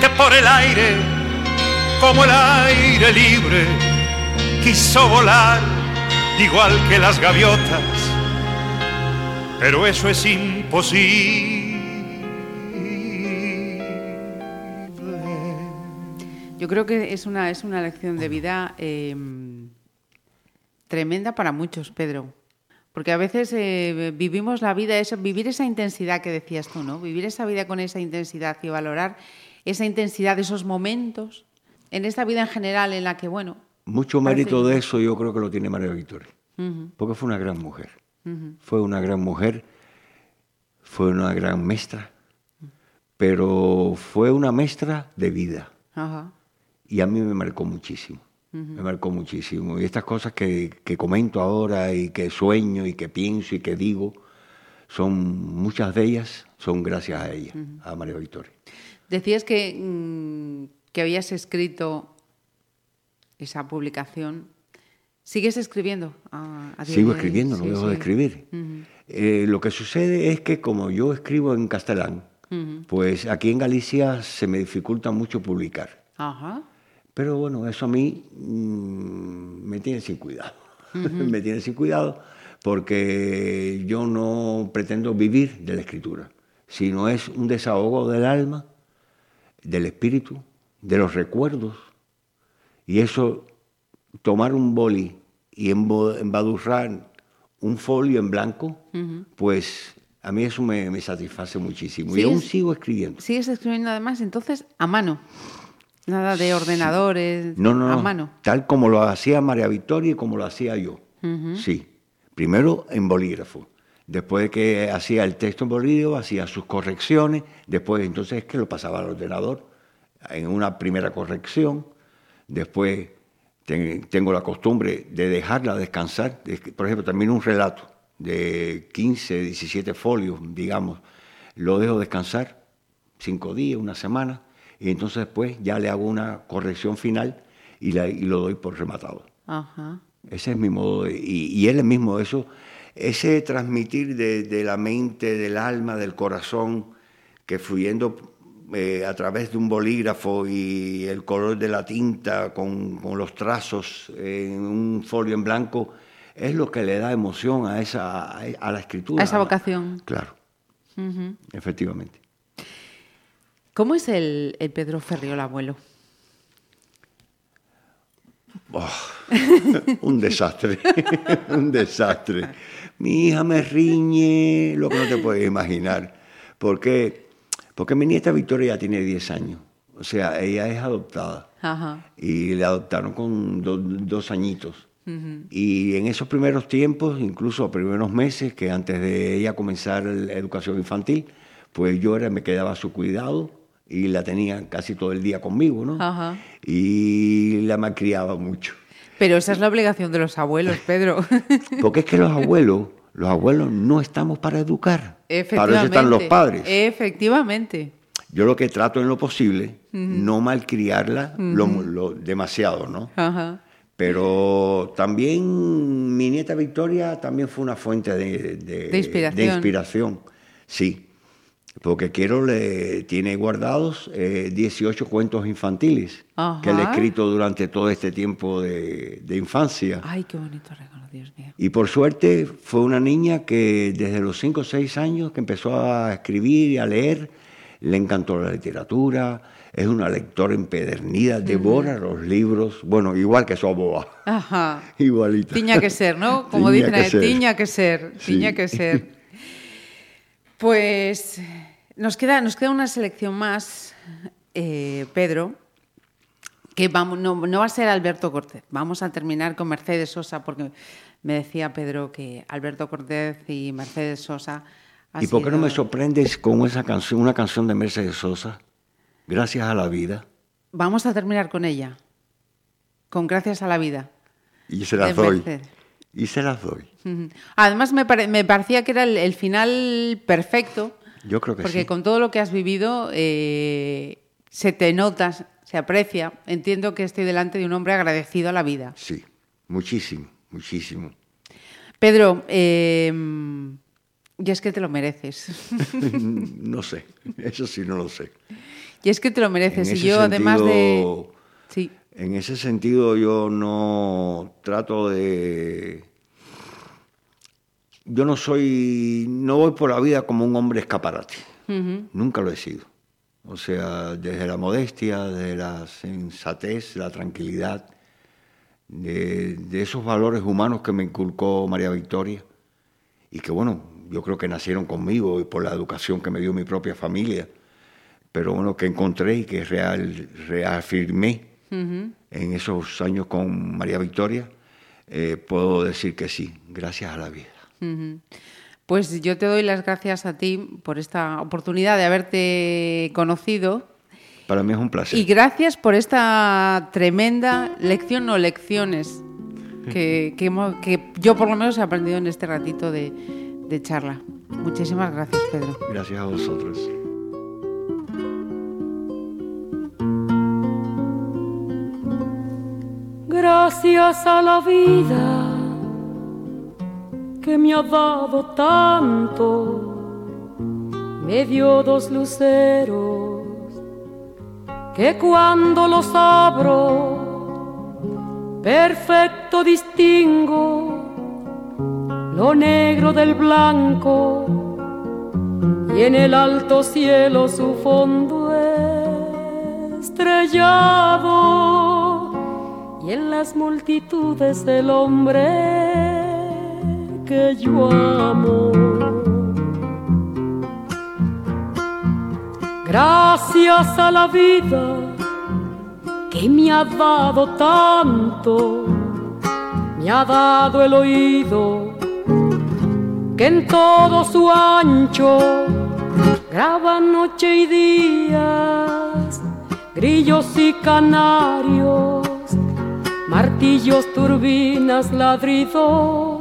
[SPEAKER 4] que por el aire, como el aire libre, quiso volar igual que las gaviotas, pero eso es imposible.
[SPEAKER 2] Yo creo que es una, es una lección de vida eh, tremenda para muchos, Pedro. Porque a veces eh, vivimos la vida, eso, vivir esa intensidad que decías tú, ¿no? Vivir esa vida con esa intensidad y valorar esa intensidad de esos momentos en esta vida en general en la que, bueno...
[SPEAKER 6] Mucho mérito de eso yo creo que lo tiene María Victoria, porque fue una gran mujer. Fue una gran mujer, fue una gran maestra, pero fue una maestra de vida.
[SPEAKER 2] Ajá.
[SPEAKER 6] Y a mí me marcó muchísimo. Me marcó muchísimo. Y estas cosas que, que comento ahora y que sueño y que pienso y que digo, son muchas de ellas son gracias a ella, a María Victoria.
[SPEAKER 2] Decías que, mm, que habías escrito esa publicación. ¿Sigues escribiendo? a- a día
[SPEAKER 6] Sigo escribiendo, no
[SPEAKER 2] Sí,
[SPEAKER 6] dejo de escribir. Eh, lo que sucede es que como yo escribo en castellán, pues aquí en Galicia se me dificulta mucho publicar.
[SPEAKER 2] Ajá.
[SPEAKER 6] Pero bueno, eso a mí mm, me tiene sin cuidado. me tiene sin cuidado porque yo no pretendo vivir de la escritura, sino es un desahogo del alma, del espíritu, de los recuerdos. Y eso, tomar un boli y embadurrar un folio en blanco, pues a mí eso me, me satisface muchísimo. Y
[SPEAKER 2] ¿Sigues-
[SPEAKER 6] aún sigo escribiendo.
[SPEAKER 2] ¿Sigues escribiendo además entonces a mano? Nada de ordenadores,
[SPEAKER 6] No, no,
[SPEAKER 2] a
[SPEAKER 6] no.
[SPEAKER 2] mano.
[SPEAKER 6] Tal como lo hacía María Victoria y como lo hacía yo. Sí. Primero en bolígrafo. Después de que hacía el texto en bolígrafo, hacía sus correcciones, después entonces es que lo pasaba al ordenador en una primera corrección, después tengo la costumbre de dejarla descansar, por ejemplo, termino un relato de 15, 17 folios, digamos, lo dejo descansar cinco días, una semana, y entonces después ya le hago una corrección final y, la- y lo doy por rematado.
[SPEAKER 2] Ajá.
[SPEAKER 6] Ese es mi modo de... Y, y él mismo eso, ese transmitir de, de la mente, del alma, del corazón, que fluyendo eh, a través de un bolígrafo y el color de la tinta con, con los trazos en un folio en blanco, es lo que le da emoción a, esa, a, la escritura.
[SPEAKER 2] A esa vocación.
[SPEAKER 6] Claro, efectivamente.
[SPEAKER 2] ¿Cómo es el, el Pedro Ferriol abuelo?
[SPEAKER 6] un desastre, un desastre. Mi hija me riñe, lo que no te puedes imaginar. ¿Por qué? Porque mi nieta Victoria ya tiene 10 años. O sea, ella es adoptada.
[SPEAKER 2] Ajá.
[SPEAKER 6] Y la adoptaron con do- dos añitos. Y en esos primeros tiempos, incluso primeros meses, que antes de ella comenzar la educación infantil, pues yo era, me quedaba a su cuidado y la tenía casi todo el día conmigo, ¿no?
[SPEAKER 2] Ajá.
[SPEAKER 6] Y la malcriaba mucho.
[SPEAKER 2] Pero esa es la obligación de los abuelos, Pedro.
[SPEAKER 6] Porque es que los abuelos, los abuelos no estamos para educar. Para eso están los padres.
[SPEAKER 2] Efectivamente.
[SPEAKER 6] Yo lo que trato en lo posible, no malcriarla lo- lo- demasiado, ¿no?
[SPEAKER 2] Ajá.
[SPEAKER 6] Pero también mi nieta Victoria también fue una fuente de, de-
[SPEAKER 2] De inspiración.
[SPEAKER 6] de inspiración, sí. Porque quiero, le tiene guardados eh, 18 cuentos infantiles que le he
[SPEAKER 2] Ajá.
[SPEAKER 6] escrito durante todo este tiempo de, de infancia.
[SPEAKER 2] Ay, qué bonito regalo, Dios mío.
[SPEAKER 6] Y por suerte fue una niña que desde los 5 o 6 años que empezó a escribir y a leer, le encantó la literatura, es una lectora empedernida, devora los libros, bueno, igual que su aboa,
[SPEAKER 2] Ajá.
[SPEAKER 6] igualita.
[SPEAKER 2] Tiña que ser, ¿no? Como
[SPEAKER 6] Tiña
[SPEAKER 2] dicen,
[SPEAKER 6] que
[SPEAKER 2] tiña que ser,
[SPEAKER 6] Sí.
[SPEAKER 2] tiña que ser. Pues nos queda, nos queda una selección más, eh, Pedro, que vamos, no, no va a ser Alberto Cortés. Vamos a terminar con Mercedes Sosa, porque me decía Pedro que Alberto Cortés y Mercedes Sosa.
[SPEAKER 6] ¿Y por qué no me sorprendes con esa canción, una canción de Mercedes Sosa? Gracias a la vida.
[SPEAKER 2] Vamos a terminar con ella, con Gracias a la vida.
[SPEAKER 6] Y se las doy.
[SPEAKER 2] Mercedes.
[SPEAKER 6] Y se las doy.
[SPEAKER 2] Además, me, pare- me parecía que era el, el final perfecto,
[SPEAKER 6] Yo creo que
[SPEAKER 2] porque
[SPEAKER 6] sí.
[SPEAKER 2] con todo lo que has vivido eh, se te nota, se aprecia. Entiendo que estoy delante de un hombre agradecido a la vida.
[SPEAKER 6] Sí, muchísimo, muchísimo.
[SPEAKER 2] Pedro, eh, y es que te lo mereces.
[SPEAKER 6] no sé, eso sí no lo sé.
[SPEAKER 2] y es que te lo mereces.
[SPEAKER 6] En
[SPEAKER 2] Y yo, además de. Sí,
[SPEAKER 6] En ese sentido yo no trato de... Yo no soy, no voy por la vida como un hombre escaparate. Nunca lo he sido. O sea, desde la modestia, de la sensatez, la tranquilidad, de, de esos valores humanos que me inculcó María Victoria y que bueno, yo creo que nacieron conmigo y por la educación que me dio mi propia familia, pero bueno, que encontré y que real, reafirmé en esos años con María Victoria, eh, puedo decir que sí, gracias a la vida.
[SPEAKER 2] Pues yo te doy las gracias a ti por esta oportunidad de haberte conocido.
[SPEAKER 6] Para mí es un placer.
[SPEAKER 2] Y gracias por esta tremenda lección o lecciones que, que hemos- que yo por lo menos he aprendido en este ratito de, de charla. Muchísimas gracias, Pedro.
[SPEAKER 6] Gracias a vosotros.
[SPEAKER 8] Gracias a la vida que me ha dado tanto, me dio dos luceros que cuando los abro, perfecto distingo lo negro del blanco y en el alto cielo su fondo estrellado y en las multitudes del hombre que yo amo. Gracias a la vida que me ha dado tanto, me ha dado el oído que en todo su ancho graba noche y días, grillos y canarios, martillos, turbinas, ladridos,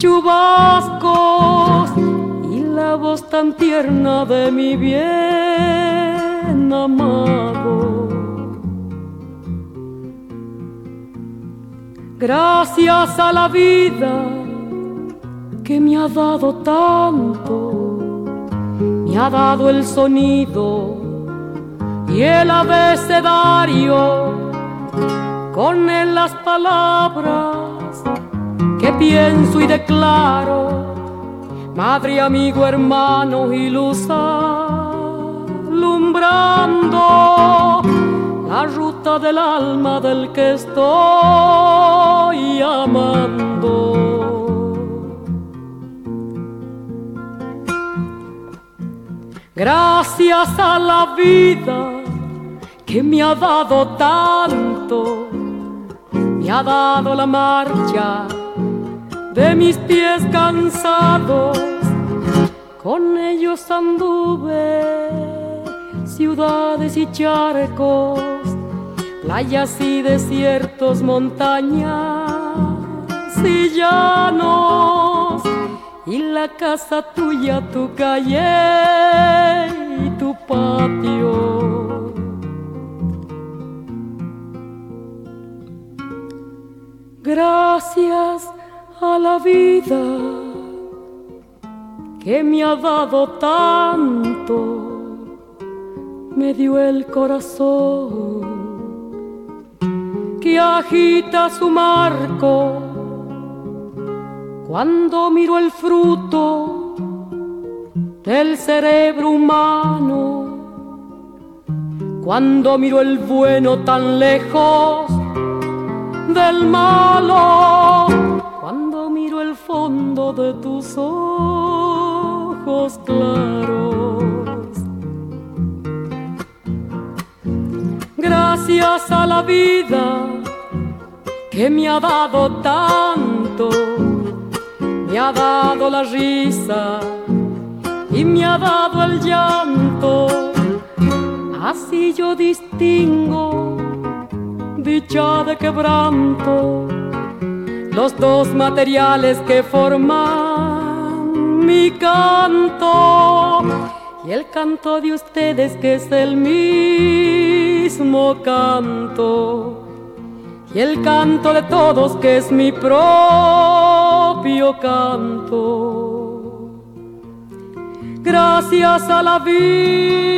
[SPEAKER 8] chubascos y la voz tan tierna de mi bien amado. Gracias a la vida que me ha dado tanto, me ha dado el sonido y el abecedario, con él las palabras que pienso y declaro, madre, amigo, hermano y luz alumbrando la ruta del alma del que estoy amando. Gracias a la vida que me ha dado tanto, me ha dado la marcha de mis pies cansados, con ellos anduve ciudades y charcos, playas y desiertos, montañas y llanos, y la casa tuya, tu calle y tu patio. Gracias a la vida que me ha dado tanto. Me dio el corazón que agita su marco. Cuando miro el fruto del cerebro humano, cuando miro el bueno tan lejos del malo, cuando miro el fondo de tus ojos claros gracias a la vida que me ha dado tanto, me ha dado la risa y me ha dado el llanto. Así yo distingo dicha de quebranto, los dos materiales que forman mi canto y el canto de ustedes que es el mismo canto y el canto de todos que es mi propio canto. Gracias a la vida